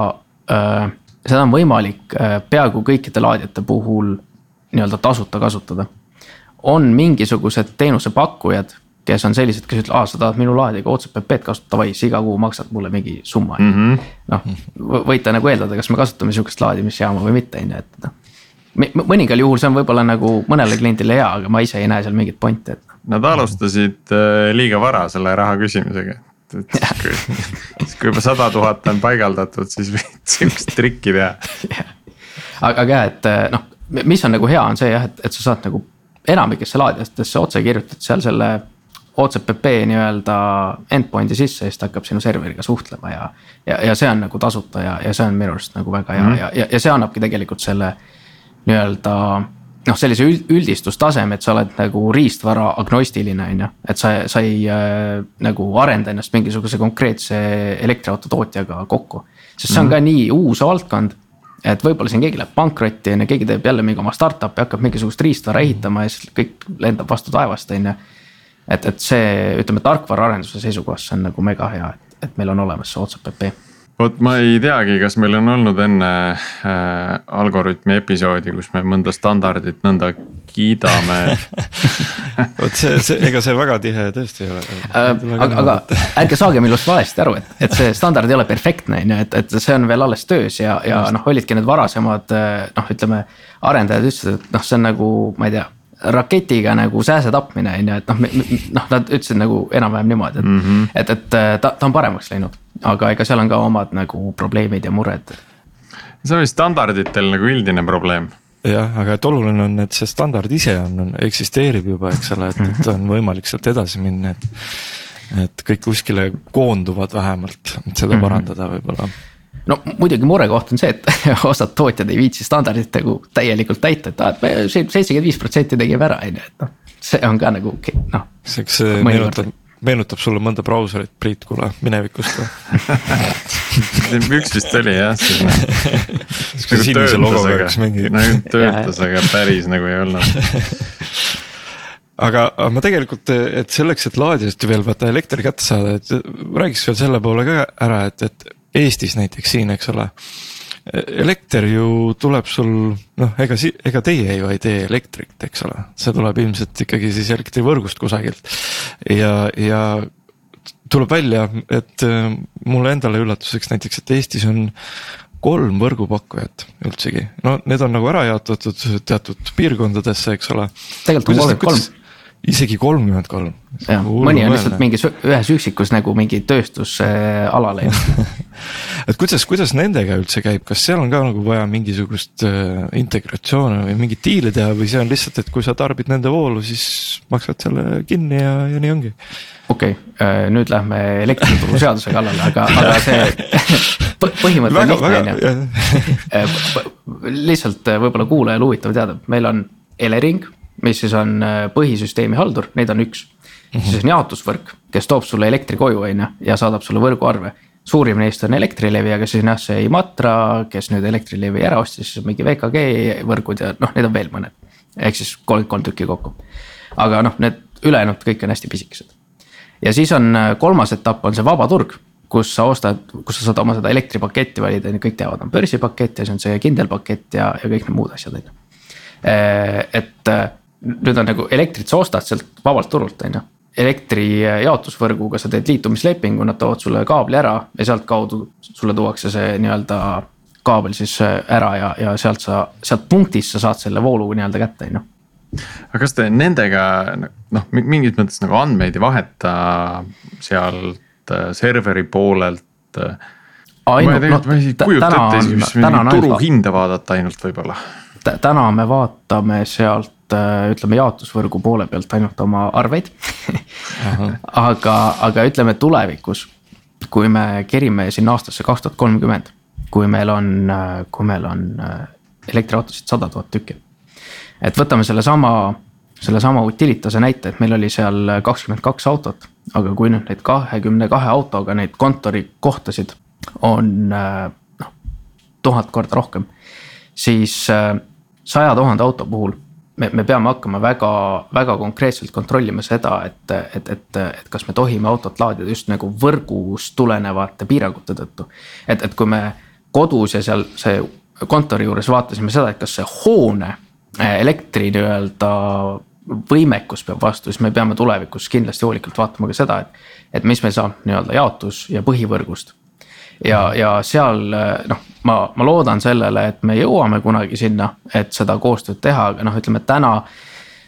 seda on võimalik peaaegu kõikide laadijate puhul nii-öelda tasuta kasutada. on mingisugused teenusepakkujad kes on sellised, kes ütlevad, aa, sa tahad minu laadiga OCPP-d kasutada, davai, sa iga kuu maksad mulle mingi summa mm -hmm.. noh, võite nagu eeldada, kas me kasutame sihukest laadimisjaama või mitte, on ju, et noh. mõningal juhul see on võib-olla nagu mõnele kliendile hea, aga ma ise ei näe seal mingit pointi, et. Nad alustasid äh, liiga vara selle raha küsimisega, et, et siis kui, siis kui juba sada tuhat on paigaldatud, siis võid sihukest trikki teha. aga, aga jah, et äh, noh, mis on nagu hea, on see jah, et, et sa saad nagu enamikesse laadijatesse otse kirjutad seal selle OCPP nii-öelda endpoint'i sisse ja siis ta hakkab sinu serveriga suhtlema ja. ja, ja see on nagu tasuta ja, ja see on minu arust nagu väga hea mm -hmm. ja, ja, ja see annabki tegelikult selle nii-öelda noh, sellise üld, üldistustaseme, et sa oled nagu riistvara agnostiline, on ju. et sa, sa ei äh, nagu arenda ennast mingisuguse konkreetse elektriauto tootjaga kokku. sest see on mm -hmm. ka nii uus valdkond et võib-olla siin keegi läheb pankrotti on ju, keegi teeb jälle mingi oma startup'i, hakkab mingisugust riistvara ehitama ja siis kõik lendab vastu taevast, on ju et, et see, ütleme tarkvaraarenduse seisukohast see on nagu mega hea, et, et meil on olemas see OCPP vot ma ei teagi, kas meil on olnud enne äh, algoritmi episoodi, kus me mõnda standardit nõnda kiidame vot see, see, ega see väga tihe tõesti ei ole äh,. aga, aga ärge saage minust valesti aru, et, et see standard ei ole perfektne, on ju, et, et see on veel alles töös ja, ja noh, olidki need varasemad äh, noh, ütleme. arendajad ütlesid, et noh, see on nagu, ma ei tea raketiga nagu sääse tapmine on ju, et noh, noh, nad ütlesid nagu enam-vähem niimoodi, et mm, -hmm. et, et ta, ta on paremaks läinud. aga ega seal on ka omad nagu probleemid ja mured. see on vist standarditel nagu üldine probleem jah, aga et oluline on, et see standard ise on, on, eksisteerib juba, eks ole, et, et on võimalik sealt edasi minna, et. et kõik kuskile koonduvad vähemalt, et seda mhm. parandada võib-olla no muidugi murekoht on see, et osad tootjad ei viitsi standardit nagu täielikult täita, et aa, et me seitsekümmend viis protsenti tegime ära, on ju, et noh. see on ka nagu noh. eks see meenutab, meenutab sulle mõnda brauserit, Priit, kuule minevikust või üks vist oli jah, nagu sinise logoga üks mingi. nagu töötas, aga päris nagu ei olnud aga, aga ma tegelikult, et selleks, et laadijast veel vaata elektri kätte saada, et räägiks veel selle poole ka ära, et, et Eestis näiteks siin, eks ole. elekter ju tuleb sul noh, ega si-, ega teie ju ei tee elektrit, eks ole, see tuleb ilmselt ikkagi siis elektrivõrgust kusagilt. ja, ja tuleb välja, et äh, mulle endale üllatuseks näiteks, et Eestis on kolm võrgupakkujat üldsegi, no need on nagu ära jaotatud teatud piirkondadesse, eks ole. tegelikult on kolm isegi kolmkümmend kolm. jah, mõni on lihtsalt mingis ühes üksikus nagu mingi tööstusalal et kuidas, kuidas nendega üldse käib, kas seal on ka nagu vaja mingisugust äh, integratsiooni või mingit diili teha või see on lihtsalt, et kui sa tarbid nende voolu, siis maksad selle kinni ja, ja nii ongi. okei okay,, äh, nüüd lähme elektrituruseaduse kallale, aga, aga see põhimõte on lihtne, on ju. Äh, lihtsalt võib-olla kuulajal huvitav teada, meil on Elering mis siis on äh, põhisüsteemi haldur, neid on üks. siis on jaotusvõrk, kes toob sulle elektri koju, on ju, ja saadab sulle võrguarve. suurim neist on Elektrilevi, aga siis on jah see Imatra, kes nüüd Elektrilevi ära ostis, siis on mingi VKG võrgud ja noh, neid on veel mõned. ehk siis kolmkümmend kolm tükki kokku. aga noh, need ülejäänud kõik on hästi pisikesed. ja siis on kolmas etapp on see vaba turg kus sa ostad, kus sa saad oma seda elektripaketti valida, on ju, kõik teavad, on börsipakett ja siis on see kindel pakett ja, ja kõik need muud asjad, on ju. et nüüd on nagu elektrit sa ostad sealt vabalt turult, on ju. elektri jaotusvõrguga sa teed liitumislepingu, nad toovad sulle kaabli ära ja sealtkaudu sulle tuuakse see nii-öelda kaabel siis ära ja, ja sealt sa, sealt punktist sa saad selle voolu nii-öelda kätte, on ju aga kas te nendega noh, mingis mõttes nagu andmeid ei vaheta seal Äh, serveri poolelt. Äh, ma tegelikult no, ei kujuta ette isegi, mis turuhinda vaadata ainult võib-olla. täna me vaatame sealt äh, ütleme jaotusvõrgu poole pealt ainult oma arveid aga, aga ütleme tulevikus, kui me kerime sinna aastasse kaks tuhat kolmkümmend, kui meil on, kui meil on elektriautosid sada tuhat tükki. et võtame sellesama sellesama Utilitase näite, et meil oli seal kakskümmend kaks autot. aga kui nüüd neid kahekümne kahe autoga neid kontorikohtasid on noh, tuhat korda rohkem. siis äh, saja tuhande auto puhul me, me peame hakkama väga, väga konkreetselt kontrollima seda, et, et, et, et kas me tohime autot laadida just nagu võrgust tulenevate piirangute tõttu. et, et kui me kodus ja seal see kontori juures vaatasime seda, et kas see hoone äh, elektri nii-öelda võimekus peab vastu, siis me peame tulevikus kindlasti hoolikalt vaatama ka seda, et, et mis meil saab nii-öelda jaotus ja põhivõrgust. Ja, ja seal noh, ma, ma loodan sellele, et me jõuame kunagi sinna, et seda koostööd teha, aga noh, ütleme täna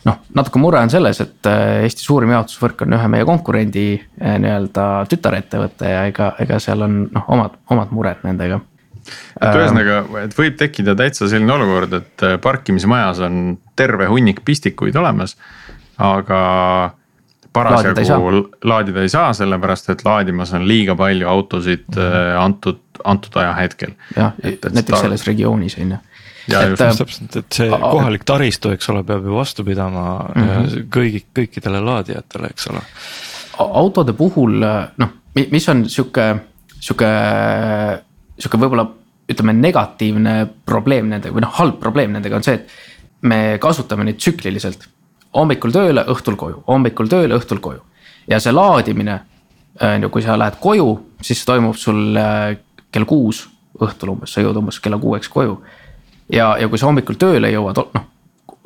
noh, natuke mure on selles, et äh, Eesti suurim jaotusvõrk on ühe meie konkurendi äh, nii-öelda tütarettevõte ja ega, ega seal on noh, omad, omad mured nendega. Et ühesõnaga, et võib tekkida täitsa selline olukord, et äh, parkimismajas on terve hunnik pistikuid olemas, aga parasjagu laadida ei saa, sellepärast et laadimas on liiga palju autosid mm -hmm. antud, antud ajahetkel. jah, näiteks ta... selles regioonis on ju ja et, just äh, täpselt, et see kohalik taristu, eks ole, peab ju vastu pidama mm -hmm. kõigi, kõikidele laadijatele, eks ole. autode puhul noh, mis on sihuke, sihuke sihuke võib-olla ütleme, negatiivne probleem nendega või noh, halb probleem nendega on see, et me kasutame neid tsükliliselt. Hommikul tööle, õhtul koju, hommikul tööle, õhtul koju ja see laadimine. on ju, kui sa lähed koju, siis see toimub sul äh, kell kuus õhtul umbes, sa jõuad umbes kella kuueks koju. ja, ja kui sa hommikul tööle jõuad, noh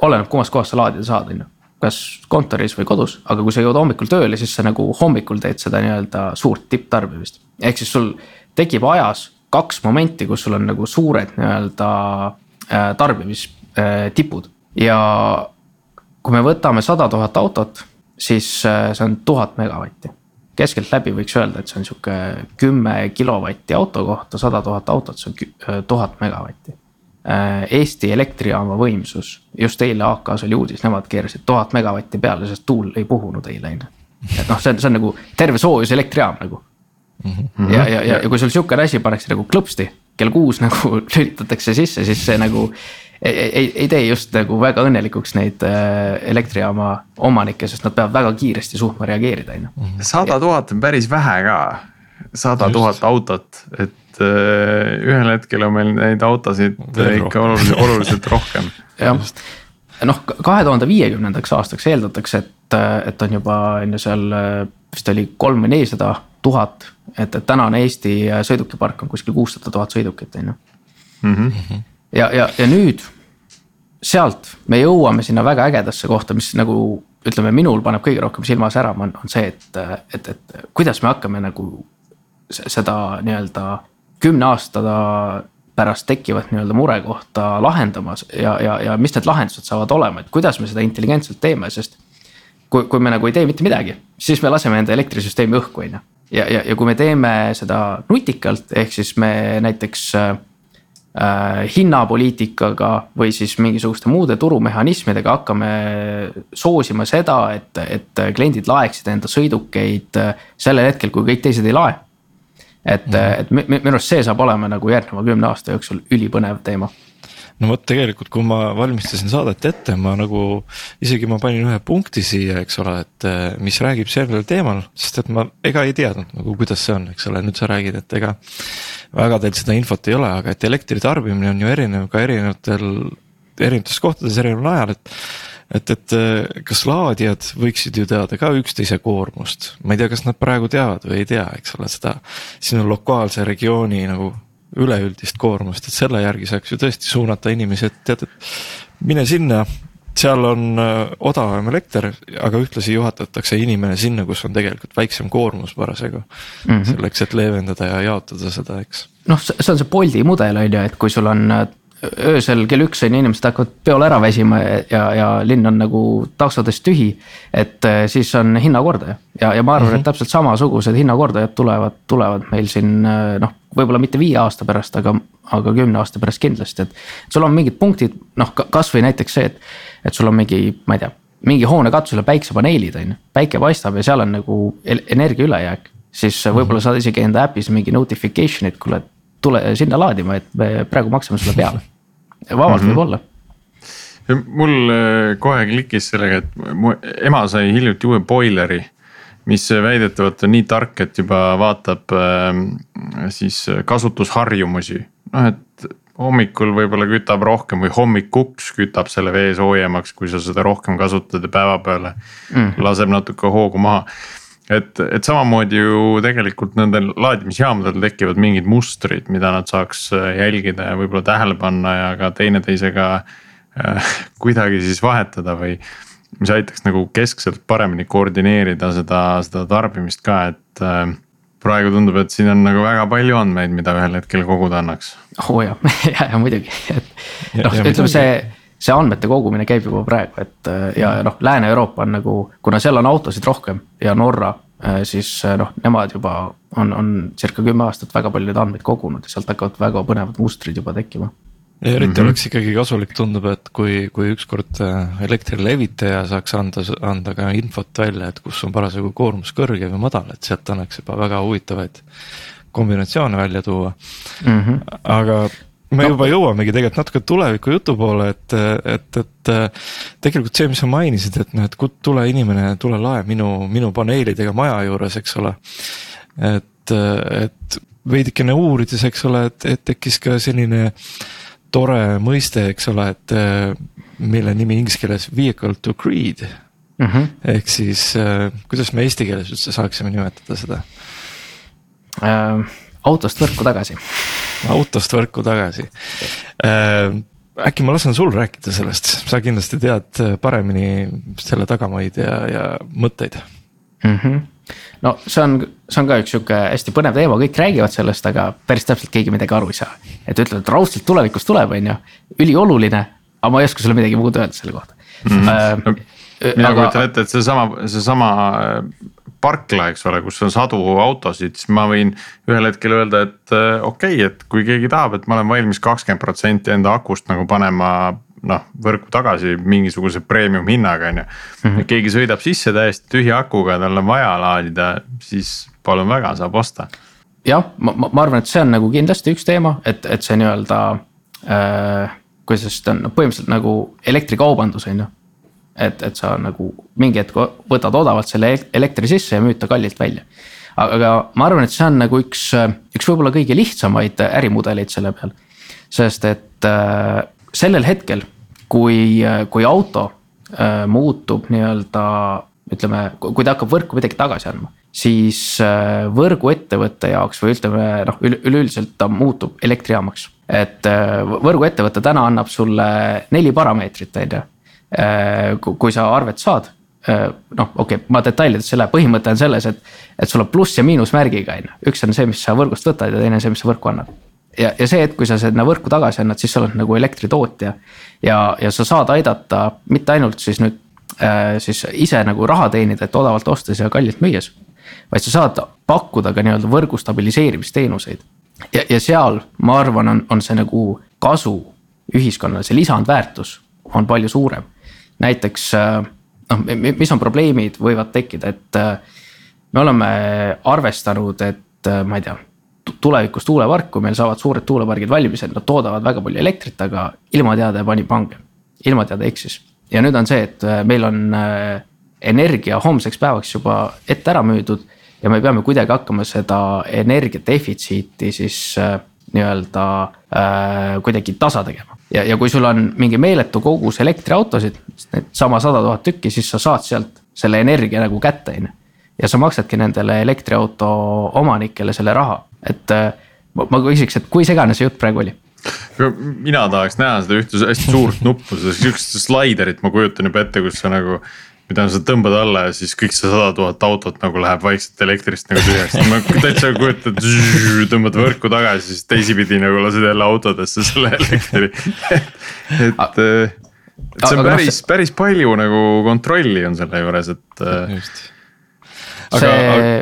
oleneb kummast kohast sa laadida saad, on ju kas kontoris või kodus, aga kui sa jõuad hommikul tööle, siis sa nagu hommikul teed seda nii-öelda suurt tipptarbimist. ehk siis sul tekib ajas kaks momenti, kus sul on nagu suured nii-öelda äh, tarbimistipud ja kui me võtame sada tuhat autot, siis äh, see on tuhat megavatti. keskeltläbi võiks öelda, et see on sihuke kümme kilovatti auto kohta, sada tuhat autot, see on äh, tuhat megavatti. Eesti elektrijaama võimsus, just eile AK-s oli uudis, nemad keerasid tuhat megavatti peale, sest tuul ei puhunud eile on ju. et noh, see on, see on nagu terve soojuselektrijaam nagu mm. -hmm. ja, ja, ja, ja kui sul sihukene asi pannakse nagu klõpsti, kell kuus nagu lülitatakse sisse, siis see nagu ei, ei, ei tee just nagu väga õnnelikuks neid äh, elektrijaama omanikke, sest nad peavad väga kiiresti suutma reageerida, on ju. Mhm. sada tuhat on päris vähe ka, sada tuhat autot, et äh, ühel hetkel on meil neid autosid Veel ikka oluliselt, oluliselt rohkem. jah, noh, kahe tuhande viiekümnendaks aastaks eeldatakse, et, et on juba on ju seal vist oli kolm või nelisada tuhat et, et tänane Eesti sõidukipark on kuskil kuussada tuhat sõidukit, on ju. Ja, ja, ja nüüd sealt me jõuame sinna väga ägedasse kohta, mis nagu ütleme, minul paneb kõige rohkem silma särama, on, on see, et, et, et kuidas me hakkame nagu seda nii-öelda kümne aasta pärast tekkivat nii-öelda murekohta lahendamas ja, ja, ja mis need lahendused saavad olema, et kuidas me seda intelligentselt teeme, sest. kui, kui me nagu ei tee mitte midagi, siis me laseme enda elektrisüsteemi õhku, on ju ja, ja, ja kui me teeme seda nutikalt, ehk siis me näiteks äh, hinnapoliitikaga või siis mingisuguste muude turumehhanismidega hakkame soosima seda, et, et kliendid laeksid enda sõidukeid äh, sellel hetkel, kui kõik teised ei lae. et mm, -hmm. et minu arust see saab olema nagu järgneva kümne aasta jooksul ülipõnev teema no vot, tegelikult, kui ma valmistasin saadet ette, ma nagu isegi ma panin ühe punkti siia, eks ole, et mis räägib sellel teemal, sest et ma ega ei teadnud nagu, kuidas see on, eks ole, nüüd sa räägid, et ega. väga teil seda infot ei ole, aga et elektri tarbimine on ju erinev ka erinevatel, erinevates kohtades erineval ajal, et et, et kas laadijad võiksid ju teada ka üksteise koormust, ma ei tea, kas nad praegu teavad või ei tea, eks ole, seda sinu lokaalse regiooni nagu üleüldist koormust, et selle järgi saaks ju tõesti suunata inimesi, et tead, et mine sinna, seal on äh, odavam elekter, aga ühtlasi juhatatakse inimene sinna, kus on tegelikult väiksem koormus parasjagu mm. -hmm. selleks, et leevendada ja jaotada seda, eks. noh, see on see Bolti mudel on ju, et kui sul on äh, öösel kell üks on ju, inimesed hakkavad peol ära väsima ja, ja linn on nagu taksodest tühi. et äh, siis on hinnakordaja ja, ja ma arvan mm, -hmm. et mhm. täpselt samasugused hinnakordajad tulevad, tulevad meil siin noh, võib-olla mitte viie aasta pärast, aga, aga kümne aasta pärast kindlasti, et. sul on mingid punktid, noh kasvõi näiteks see, et, et sul on mingi, ma ei tea, mingi hoone katusel päiksepaneelid on ju, päike paistab ja seal on nagu energia ülejääk. siis võib-olla mhm. saad isegi enda äpis mingi notification'it, kuule tule sinna laadima, et me praegu maksame sulle peale. vabalt mm -hmm. võib olla mul äh, kohe klikkis sellega, et mu ema sai hiljuti uue boileri. mis väidetavalt on nii tark, et juba vaatab äh, siis kasutusharjumusi, noh et hommikul võib-olla kütab rohkem või hommikuks kütab selle vee soojemaks, kui sa seda rohkem kasutad ja päeva peale mm. laseb natuke hoogu maha et, et samamoodi ju tegelikult nendel laadimisjaamadel tekivad mingid mustrid, mida nad saaks äh, jälgida ja võib-olla tähele panna ja ka teineteisega äh, kuidagi siis vahetada või. mis aitaks nagu keskselt paremini koordineerida seda, seda tarbimist ka, et äh, praegu tundub, et siin on nagu väga palju andmeid, mida ühel hetkel koguda annaks. oo oh, jah, ja, ja muidugi, et noh, ütleme see see andmete kogumine käib juba praegu, et äh, ja noh, Lääne-Euroopa on nagu, kuna seal on autosid rohkem ja Norra, äh, siis äh, noh, nemad juba on, on circa kümme aastat väga palju neid andmeid kogunud ja sealt hakkavad väga põnevad mustrid juba tekkima. ja eriti mm -hmm. oleks ikkagi kasulik, tundub, et kui, kui ükskord elektrilevitaja saaks anda, anda ka infot välja, et kus on parasjagu koormus kõrge või madal, et sealt annaks juba väga huvitavaid kombinatsioone välja tuua mm. -hmm. aga me no. juba jõuamegi tegelikult natuke tuleviku jutu poole, et, et, et tegelikult see, mis sa mainisid, et noh, et tule inimene, tule lae minu, minu paneelidega maja juures, eks ole. et, et veidikene uurides, eks ole, et, et tekkis ka selline tore mõiste, eks ole, et mille nimi inglise keeles vehicle to grid mm. -hmm. ehk siis kuidas me eesti keeles üldse saaksime nimetada seda äh,? Autost võrku tagasi autost võrku tagasi äh,. äkki ma lasen sul rääkida sellest, sa kindlasti tead paremini selle tagamaid ja, ja mõtteid mm. -hmm no see on, see on ka üks sihuke hästi põnev teema, kõik räägivad sellest, aga päris täpselt keegi midagi aru ei saa. et ütlevad, et raudselt tulevikus tuleb, on ju, ülioluline, aga ma ei oska sulle midagi muud öelda selle kohta mm. -hmm. Uh, mina kujutan ette, et seesama, seesama parkla, eks ole, kus on sadu autosid, siis ma võin ühel hetkel öelda, et äh, okei okay,, et kui keegi tahab, et ma olen valmis kakskümmend protsenti enda akust nagu panema noh, võrku tagasi mingisuguse premium hinnaga, on ju. Mhm. keegi sõidab sisse täiesti tühja akuga, tal on vaja laadida, siis palun väga, saab osta. jah, ma, ma, arvan, et see on nagu kindlasti üks teema, et, et see nii-öelda äh,. kuidas ta on, põhimõtteliselt nagu elektrikaubandus on ju et, et sa nagu mingi hetk võtad odavalt selle elektri sisse ja müüd ta kallilt välja. aga ma arvan, et see on nagu üks, üks võib-olla kõige lihtsamaid ärimudeleid selle peal. sest et äh, sellel hetkel, kui, kui auto äh, muutub nii-öelda ütleme, kui ta hakkab võrku midagi tagasi andma siis äh, võrguettevõtte jaoks või ütleme noh, üleüldiselt ta muutub elektrijaamaks. et äh, võrguettevõte täna annab sulle neli parameetrit, on ju kui sa arvet saad äh, noh, okei okay,, ma detailidesse ei lähe, põhimõte on selles, et, et sul on pluss ja miinusmärgiga on ju, üks on see, mis sa võrgust võtad ja teine on see, mis sa võrku annad. ja, ja see, et kui sa sinna võrku tagasi annad, siis sa oled nagu elektritootja. ja, ja sa saad aidata mitte ainult siis nüüd äh, siis ise nagu raha teenida, et odavalt ostes ja kallilt müües. vaid sa saad pakkuda ka nii-öelda võrgu stabiliseerimisteenuseid. ja, ja seal ma arvan, on, on see nagu kasu ühiskonnale, see lisandväärtus on palju suurem näiteks äh, noh, mis on probleemid, võivad tekkida, et äh, me oleme arvestanud, et äh, ma ei tea tulevikus tuuleparku, meil saavad suured tuulepargid valmis, et nad toodavad väga palju elektrit, aga ilmateade pani pange. ilmateade eksis ja nüüd on see, et meil on energia homseks päevaks juba ette ära müüdud. ja me peame kuidagi hakkama seda energia defitsiiti siis nii-öelda kuidagi tasa tegema. Ja, ja kui sul on mingi meeletu kogus elektriautosid, needsama sada tuhat tükki, siis sa saad sealt selle energia nagu kätte, on ju. ja sa maksadki nendele elektriauto omanikele selle raha, et äh, ma, ma küsiks, et kui segane see jutt praegu oli mina tahaks näha seda ühte hästi suurt nuppu, seda sihukest slaiderit ma kujutan juba ette, kus sa nagu. Mida sa tõmbad alla ja siis kõik see sada tuhat autot nagu läheb vaikselt elektrist nagu tühjaks, ma täitsa kujutan, tõmbad võrku tagasi, siis teisipidi nagu lased jälle autodesse selle elektri et, et see on noh, päris, päris palju nagu kontrolli on selle juures, et. just. aga see...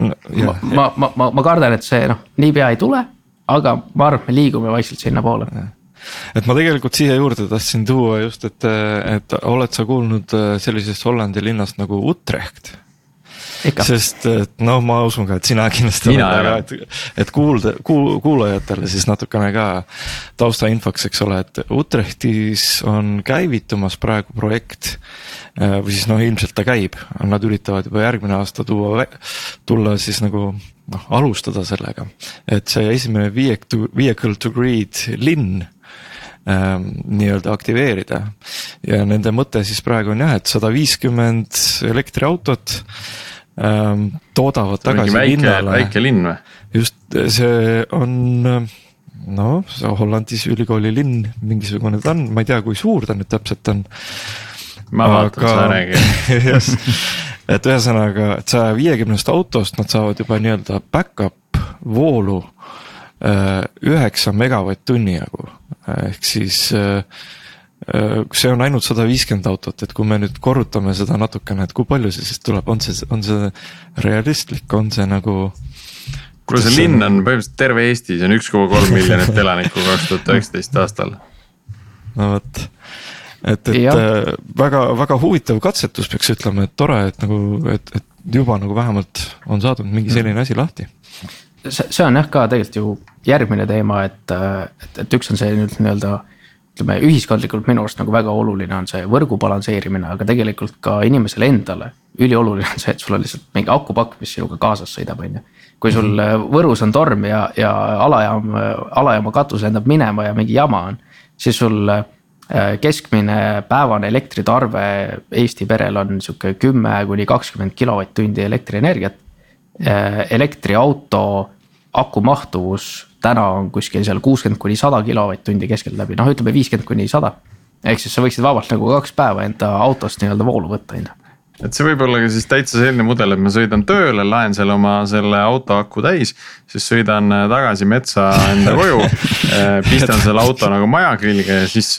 Ma, ma, ma, ma, ma kardan, et see noh, niipea ei tule aga ma arvan, et me liigume vaikselt sinnapoole et ma tegelikult siia juurde tahtsin tuua just, et, et oled sa kuulnud äh, sellisest Hollandi linnast nagu Utrecht? sest et noh, ma usun ka, et sina kindlasti oled, aga et, et kuulda, kuul-, kuulajatele siis natukene ka taustainfoks, eks ole, et Utrechtis on käivitumas praegu projekt. Äh, või siis noh, ilmselt ta käib, nad üritavad juba järgmine aasta tuua, tulla siis nagu noh, alustada sellega, et see esimene vehicle vehicle to grid linn nii-öelda aktiveerida. ja nende mõte siis praegu on jah, et sada viiskümmend elektriautot ähm, toodavad tagasi väike, linnale. väike linn või? just, see on noh, Hollandis ülikooli linn mingisugune ta on, ma ei tea, kui suur ta nüüd täpselt on. ma vaatan Aga..., sa räägi just et ühesõnaga, et saja viiekümnest autost nad saavad juba nii-öelda back-up voolu äh, üheksa megavatt-tunni jagu, ehk siis äh, äh, see on ainult sada viiskümmend autot, et kui me nüüd korrutame seda natukene, et kui palju see siis tuleb, on see, on see realistlik, on see nagu. kuule, see linn on põhimõtteliselt terve Eesti, see on üks koma kolm miljonit elanikku kaks tuhat üheksateist aastal. no vot et, et äh, väga, väga huvitav katsetus, peaks ütlema, et tore, et nagu, et, et juba nagu vähemalt on saadud mingi selline asi lahti. See, on jah ka tegelikult ju järgmine teema, et, et, et üks on see nüüd nii-öelda ütleme ühiskondlikult minu arust nagu väga oluline on see võrgu balansseerimine, aga tegelikult ka inimesele endale. ülioluline on see, et sul on lihtsalt mingi akupakk, mis sinuga kaasas sõidab, on ju. kui sul mhm. Võrus on torm ja, ja alajaam, alajaama katus lendab minema ja mingi jama on, siis sul Äh, keskmine päevane elektritarve Eesti perel on sihuke kümme kuni kakskümmend kilovatt-tundi elektrienergiat. Äh, elektriauto aku mahtuvus täna on kuskil seal kuuskümmend kuni sada kilovatt-tundi keskeltläbi, noh, ütleme viiskümmend kuni sada. ehk siis sa võiksid vabalt nagu kaks päeva enda autost nii-öelda voolu võtta, on ju et see võib olla ka siis täitsa selline mudel, et ma sõidan tööle, laen seal oma selle auto aku täis. siis sõidan äh, tagasi metsa enda koju äh, pistan selle auto nagu maja külge ja siis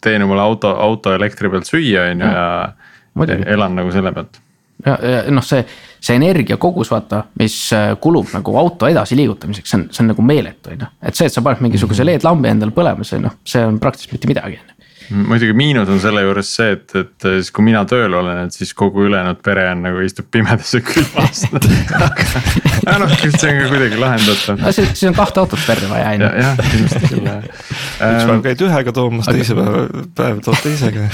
teen omale auto, auto elektri pealt süüa, on ju, ja elan nagu selle pealt. ja, ja noh, see, see energiakogus vaata, mis kulub nagu auto edasi liigutamiseks, see on, see on nagu meeletu, on ju. et see, et sa paned mingisuguse mhm. LED-lambi endale põlema, see noh, see on praktiliselt mitte midagi, on ju muidugi miinus on selle juures see, et, et siis kui mina tööl olen, et siis kogu ülejäänud pere on nagu istub pimedas ja külmas aga noh, see on ka kuidagi lahendatav. no siis, siis on kahte autot perre vaja on ju. jah, kindlasti küll jah. üks päev käid ühega toomas, teise päeva, päev tood teisega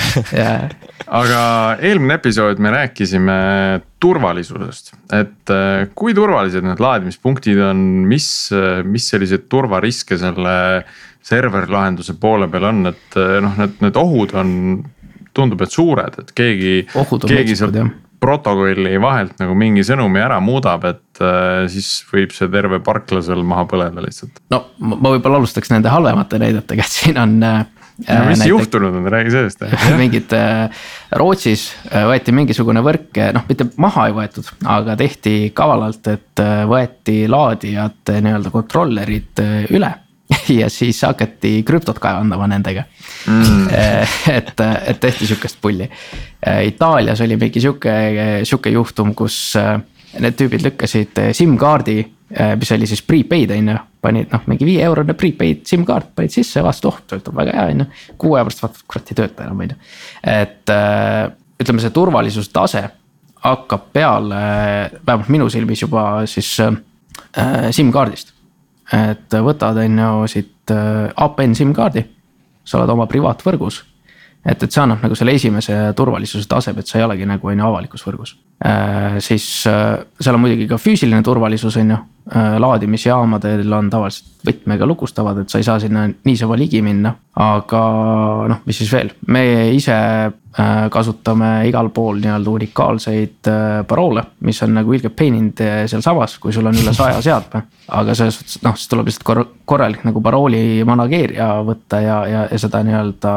aga eelmine episood me rääkisime turvalisusest, et äh, kui turvalised need laadimispunktid on, mis, mis selliseid turvariske selle server lahenduse poole peal on, et eh, noh, need, need ohud on, tundub, et suured, et keegi, keegi sealt protokolli vahelt nagu mingi sõnumi ära muudab, et äh, siis võib see terve parkla seal maha põleda lihtsalt. no ma võib-olla alustaks nende halvemate näidetega, et siin on äh,. no mis näite, juhtunud on, räägi sellest mingid äh, Rootsis võeti mingisugune võrk, noh, mitte maha ei võetud, aga tehti kavalalt, et võeti laadijate nii-öelda kontrollerid üle ja siis hakati krüptot kaevandama nendega mm.. et, et tehti sihukest pulli. Itaalias oli mingi sihuke, sihuke juhtum, kus äh, need tüübid lükkasid SIM-kaardi, mis oli siis prepaid on ju. panid noh, mingi viie eurone prepaid SIM-kaart panid sisse, vastu, oh töötab väga hea on ju. kuu aja pärast vaatad, kurat ei tööta enam on ju. et ütleme, see turvalisuse tase hakkab peale, vähemalt minu silmis juba siis äh, SIM-kaardist. Et võtad, on ju siit äh, APN SIM-kaardi, sa oled oma privaatvõrgus et, et see annab nagu selle esimese turvalisuse taseme, et sa ei olegi nagu on ju avalikus võrgus äh,. siis äh, seal on muidugi ka füüsiline turvalisus, on ju äh,. laadimisjaamadel on tavaliselt võtmega lukustavad, et sa ei saa sinna niisama ligi minna. aga noh, mis siis veel, meie ise kasutame igal pool nii-öelda unikaalseid paroole, mis on nagu ilgelt paininud äh, sealsamas, kui sul on üle saja seadme. aga selles suhtes noh, siis tuleb lihtsalt kor korralik nagu parooli manageerija võtta ja, ja, ja seda nii-öelda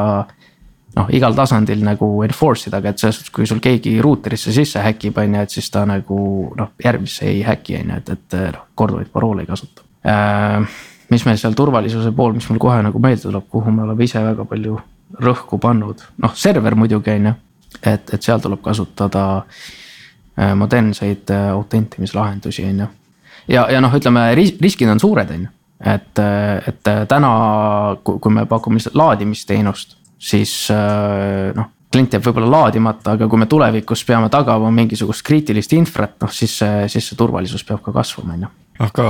noh, igal tasandil nagu enforce ida, aga et selles suhtes, kui sul keegi ruuterisse sisse häkib, on ju, et siis ta nagu noh, järgmisse ei häki, on ju, et, et noh, korduvaid paroole ei kasuta äh,. mis meil seal turvalisuse pool, mis mul kohe nagu meelde tuleb, kuhu me oleme ise väga palju rõhku pannud, noh, server muidugi on ju. et, et seal tuleb kasutada äh, modernseid äh, autentimislahendusi, on ju. ja, ja noh, ütleme riskid on suured, on ju et, et täna, kui me pakume laadimisteenust siis äh, noh klient jääb võib-olla laadimata, aga kui me tulevikus peame tagama mingisugust kriitilist infrat, noh siis see, siis see turvalisus peab ka kasvama, on ju. aga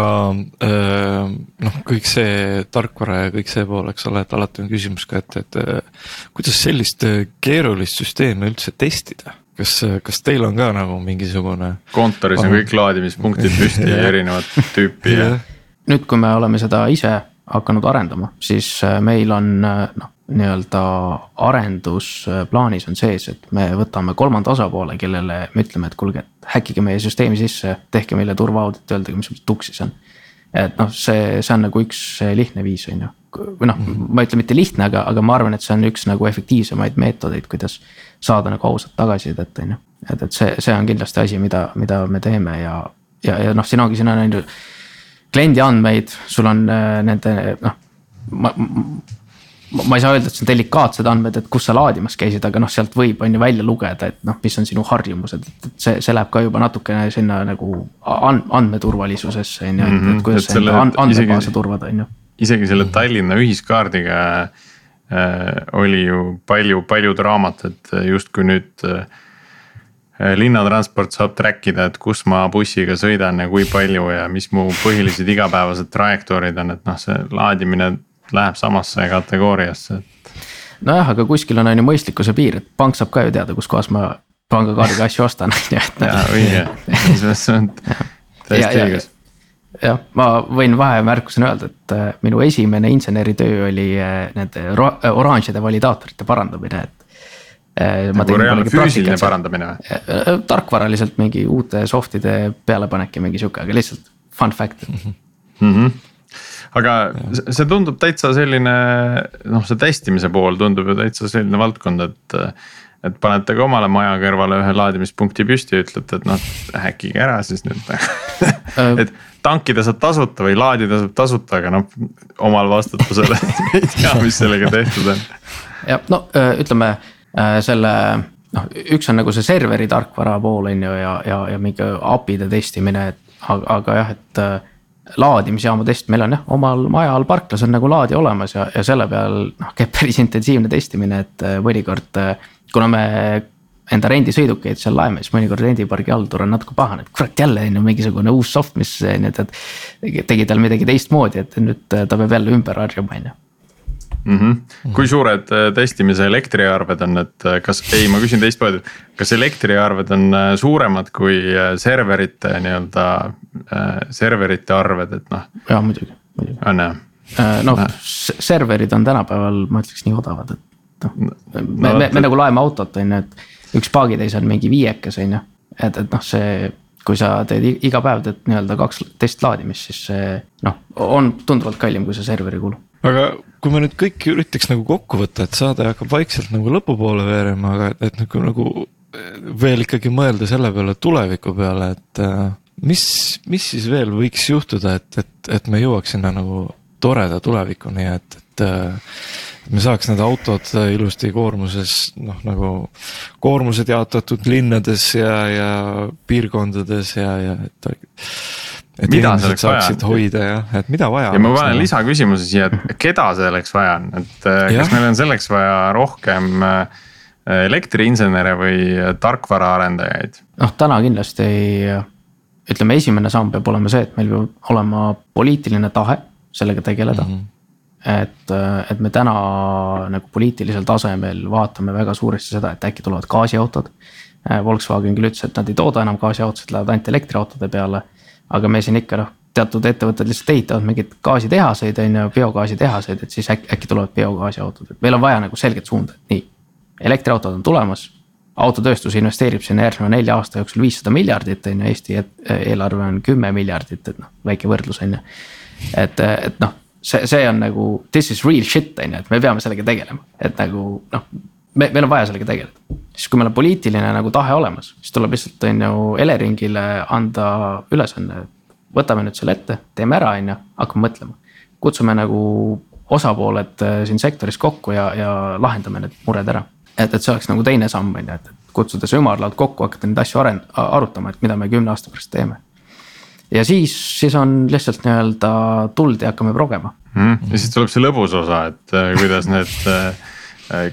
äh, noh, kõik see tarkvara ja kõik see pool, eks ole, et alati on küsimus ka, et, et äh, kuidas sellist keerulist süsteemi üldse testida? kas, kas teil on ka nagu mingisugune? kontoris on kõik laadimispunktid püsti ja erinevat tüüpi ja. nüüd, kui me oleme seda ise hakanud arendama, siis meil on noh nii-öelda arendusplaanis on sees, et me võtame kolmanda osapoole, kellele me ütleme, et kuulge, et häkkige meie süsteemi sisse, tehke meile turvaaudit, öelge, mis tuksi see on. et noh, see, see on nagu üks lihtne viis, on ju, või noh -hmm. ma ei ütle mitte lihtne, aga, aga ma arvan, et see on üks nagu efektiivsemaid meetodeid, kuidas saada nagu ausat tagasisidet, on ju. et, et see, see on kindlasti asi, mida, mida me teeme ja, ja, ja noh, siin ongi, siin on on ju kliendi andmeid, sul on äh, nende noh ma, ma ei saa öelda, et see on delikaatsed andmed, et kus sa laadimas käisid, aga noh, sealt võib, on ju välja lugeda, et noh, mis on sinu harjumused, et see, see läheb ka juba natukene sinna nagu andmeturvalisusesse on ju, et, et mhm. kuidas sa enda andmebaase turvada, on ju. isegi selle Tallinna ühiskaardiga äh, oli ju palju, palju draamat, et justkui nüüd äh, linnatransport saab track ida, et kus ma bussiga sõidan ja kui palju ja mis mu põhilised igapäevased trajektoorid on, et noh, see laadimine läheb samasse kategooriasse, et. nojah, aga kuskil on on ju mõistlikkuse piir, et pank saab ka ju teada, kuskohas ma pangakaardiga asju ostan, on ju, et. jaa, õige, selles mõttes on täiesti õigus jah, ma võin vahemärkusena öelda, et äh, minu esimene inseneritöö oli äh, nende oranžide validaatorite parandamine, et. Äh, nagu reaalne füüsiline parandamine või? tarkvaraliselt mingi uute soft'ide pealepanek ja mingi sihuke, aga lihtsalt fun fact mm. -hmm aga see tundub täitsa selline noh, see testimise pool tundub ju täitsa selline valdkond, et. et panete ka omale maja kõrvale ühe laadimispunkti püsti ja ütlete, et noh, häkkige ära siis nüüd et tankida saab tasuta või laadida saab tasuta, aga noh, omal vastutusel ei tea, mis sellega tehtud on. jah, no ütleme selle noh, üks on nagu see serveri tarkvara pool on ju ja, ja, ja mingi API-de testimine, et aga, aga jah, et laadimisjaama test, meil on jah, omal maja all parklas on nagu laadija olemas ja, ja selle peal noh, käib päris intensiivne testimine, et äh, mõnikord. Äh, kuna me enda rendisõidukeid seal laeme, siis mõnikord rendipargi haldur on natuke pahane, et kurat jälle on ju mingisugune uus soft, mis ju, et. tegi tal midagi teistmoodi, et nüüd ta peab jälle ümber harjuma, on ju mm. -hmm. kui suured äh, testimise elektriarved on, et äh, kas, ei, ma küsin teistmoodi, kas elektriarved on äh, suuremad kui serverite nii-öelda, serverite arved, et noh. jaa, muidugi, muidugi. on jah? noh, serverid on tänapäeval, ma ütleks nii odavad, et noh, me no,, me, me nagu laeme autot, on ju, et üks paagitäis on mingi viiekas, on ju, et, et noh, see kui sa teed iga päev teed nii-öelda kaks testlaadimist, siis see noh, on tunduvalt kallim kui see serveri kulu aga kui me nüüd kõik üritaks nagu kokku võtta, et saade hakkab vaikselt nagu lõpupoole veerema, aga et, et nagu, nagu veel ikkagi mõelda selle peale tuleviku peale, et äh, mis, mis siis veel võiks juhtuda, et, et, et me jõuaks sinna nagu toreda tulevikuni, et, et äh, me saaks need autod ilusti koormuses noh, nagu koormused jaotatud linnades ja, ja piirkondades ja, ja et et mida selleks vaja on. hoida jah, et mida vaja. ja ma panen lisaküsimuse siia, et keda selleks vaja on, et äh, ja. kas meil on selleks vaja rohkem äh, elektriinsenere või tarkvaraarendajaid? noh, täna kindlasti ütleme, esimene samm peab olema see, et meil peab olema poliitiline tahe sellega tegeleda mm. -hmm et, et me täna nagu poliitilisel tasemel vaatame väga suuresti seda, et äkki tulevad gaasiautod. Volkswagen küll ütles, et nad ei tooda enam gaasiautosid, lähevad ainult elektriautode peale. Aga me siin ikka noh, teatud ettevõtted lihtsalt ehitavad mingeid gaasitehaseid on ju, biogaasitehaseid, et siis äkki, äkki tulevad biogaasiautod, et meil on vaja nagu selget suunda, et nii. elektriautod on tulemas, autotööstus investeerib sinna järgneva nelja aasta jooksul viissada miljardit on ju, Eesti eelarve on kümme miljardit, et noh, väike võrdlus on ju. et, et noh, see, see on nagu this is real shit on ju, et me peame sellega tegelema, et nagu noh. Me, meil on vaja sellega tegeleda, siis kui meil on poliitiline nagu tahe olemas, siis tuleb lihtsalt on ju Eleringile anda ülesanne. võtame nüüd selle ette, teeme ära, on ju, hakkame mõtlema, kutsume nagu osapooled äh, siin sektoris kokku ja, ja lahendame need mured ära. et, et see oleks nagu teine samm on ju, et kutsuda see ümarlaud kokku, hakata neid asju arend-, arutama, et mida me kümne aasta pärast teeme ja siis, siis on lihtsalt nii-öelda tuld ja hakkame progema mm.. ja siis tuleb see lõbus osa, et äh, kuidas need äh,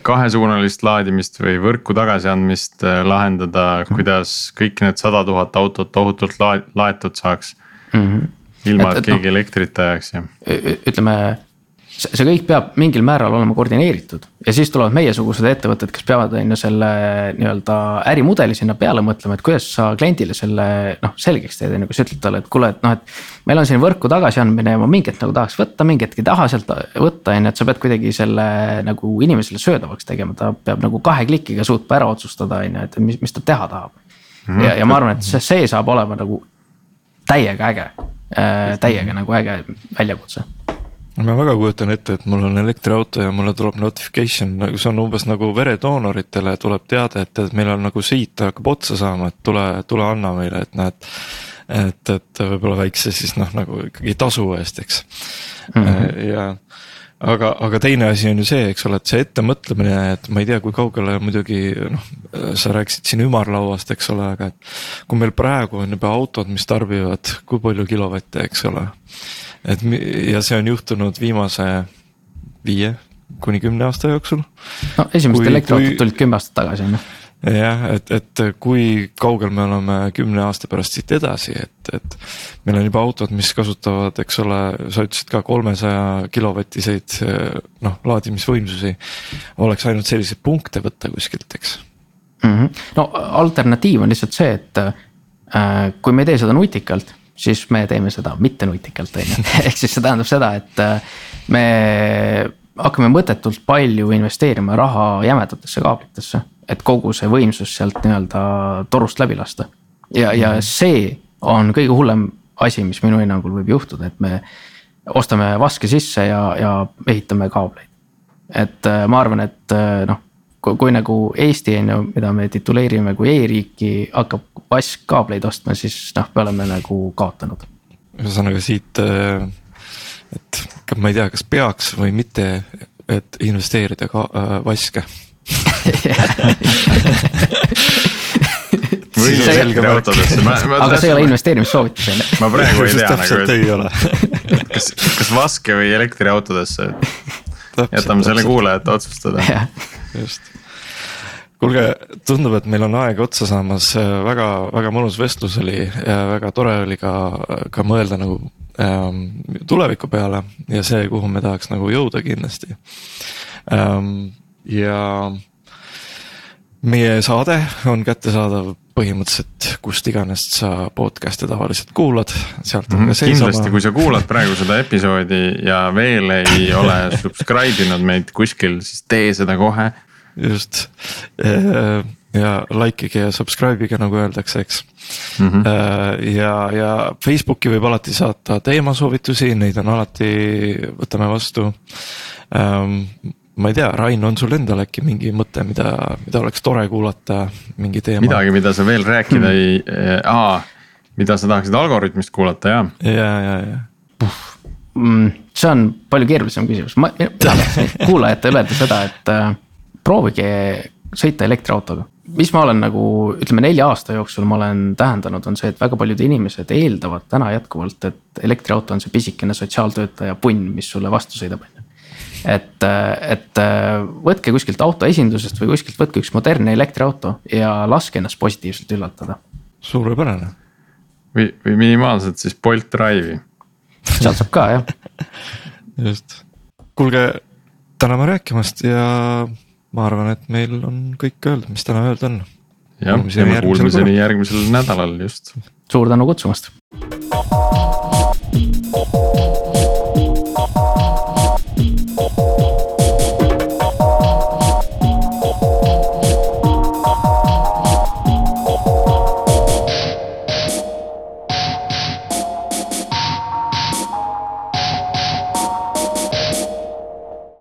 kahesuunalist laadimist või võrku tagasiandmist äh, lahendada, kuidas kõik need sada tuhat autot ohutult laetud saaks mm. -hmm. ilma, et, et keegi no, elektrit ajaks ja. ütleme see kõik peab mingil määral olema koordineeritud ja siis tulevad meiesugused ettevõtted, kes peavad on ju selle nii-öelda ärimudeli sinna peale mõtlema, et kuidas sa kliendile selle noh selgeks teed, on ju, kui sa ütled talle, et kuule, et noh, et. meil on siin võrku tagasiandmine ja ma mingi hetk nagu tahaks võtta, mingi hetk ei taha sealt võtta, on ju, et sa pead kuidagi selle nagu inimesele söödavaks tegema, ta peab nagu kahe klikiga suutma ära otsustada, on ju, et mis, mis ta teha tahab. Mhm. ja, ja ma arvan, et see, see saab olema nagu täiega äge äh,, täiega nagu äge väljakutse ma väga kujutan ette, et mul on elektriauto ja mulle tuleb notification, nagu see on umbes nagu veredoonoritele tuleb teade, et, et meil on nagu siit hakkab otsa saama, et tule, tule anna meile, et näed. et, et võib-olla väikse siis noh, nagu ikkagi tasu eest, eks mm. -hmm. ja aga, aga teine asi on ju see, eks ole, et see ettemõtlemine, et ma ei tea, kui kaugele muidugi noh, sa rääkisid siin ümarlauast, eks ole, aga et. kui meil praegu on juba autod, mis tarbivad kui palju kilovatte, eks ole et ja see on juhtunud viimase viie kuni kümne aasta jooksul. no esimesed elektriautod tulid kümme aastat tagasi on ju jah, et, et kui kaugel me oleme kümne aasta pärast siit edasi, et, et meil on juba autod, mis kasutavad, eks ole, sa ütlesid ka kolmesaja kilovatiseid noh, laadimisvõimsusi. oleks ainult selliseid punkte võtta kuskilt, eks mm. -hmm. no alternatiiv on lihtsalt see, et äh, kui me ei tee seda nutikalt siis me teeme seda mitte nutikalt, on ju, ehk siis see tähendab seda, et äh, me hakkame mõttetult palju investeerima raha jämedatesse kaablitesse, et kogu see võimsus sealt nii-öelda torust läbi lasta. ja, ja mhm. see on kõige hullem asi, mis minu hinnangul võib juhtuda, et me ostame vaske sisse ja, ja ehitame kaableid. et äh, ma arvan, et äh, noh, kui, kui nagu Eesti on ju, mida me tituleerime kui e-riiki, hakkab vasskaableid ostma, siis noh, me oleme nagu kaotanud. ühesõnaga siit, äh, et ma ei tea, kas peaks või mitte, et investeerida ka äh, vaske. Või elektriautodesse, ma, ma. aga see ei ole investeerimissoovitus on ju. ma praegu ei tea nagu, et kas, kas vaske või elektriautodesse, jätame selle kuulajate otsustada. Just kuulge, tundub, et meil on aeg otsa saamas, väga, väga mõnus vestlus oli ja väga tore oli ka, ka mõelda nagu ähm, tuleviku peale ja see, kuhu me tahaks nagu jõuda kindlasti ähm,. ja meie saade on kättesaadav põhimõtteliselt kust iganes sa podcast'e tavaliselt kuulad, sealt on mm -hmm. ka mhm. seesama. kindlasti, kui sa kuulad praegu seda episoodi ja veel ei ole subscribe inud meid kuskil, siis tee seda kohe just ja likeige ja subscribe ige, nagu öeldakse, eks mm. -hmm. ja, ja Facebooki võib alati saata teemasoovitusi, neid on alati, võtame vastu. Ähm, ma ei tea, Rain, on sul endal äkki mingi mõte, mida, mida oleks tore kuulata, mingi teema? midagi, mida sa veel rääkida ei äh,, mida sa tahaksid Algorütmist kuulata, jaa. ja, ja, ja. Mm, see on palju keerulisem küsimus, ma kuulajatele öelda seda, et äh, proovige sõita elektriautoga. mis ma olen nagu ütleme nelja aasta jooksul ma olen tähendanud, on see, et väga paljud inimesed eeldavad täna jätkuvalt, et elektriauto on see pisikene sotsiaaltöötaja punn, mis sulle vastu sõidab, on ju et, et võtke kuskilt autoesindusest või kuskilt võtke üks modernne elektriauto ja laske ennast positiivselt üllatada. suurepärane või, või minimaalselt siis Bolt Drive'i. sealt saab ka jah. just, kuulge, täname rääkimast ja ma arvan, et meil on kõik öelda, mis täna öelda on. jah, ja me kuulmiseni järgmisel nädalal just. suur tänu kutsumast.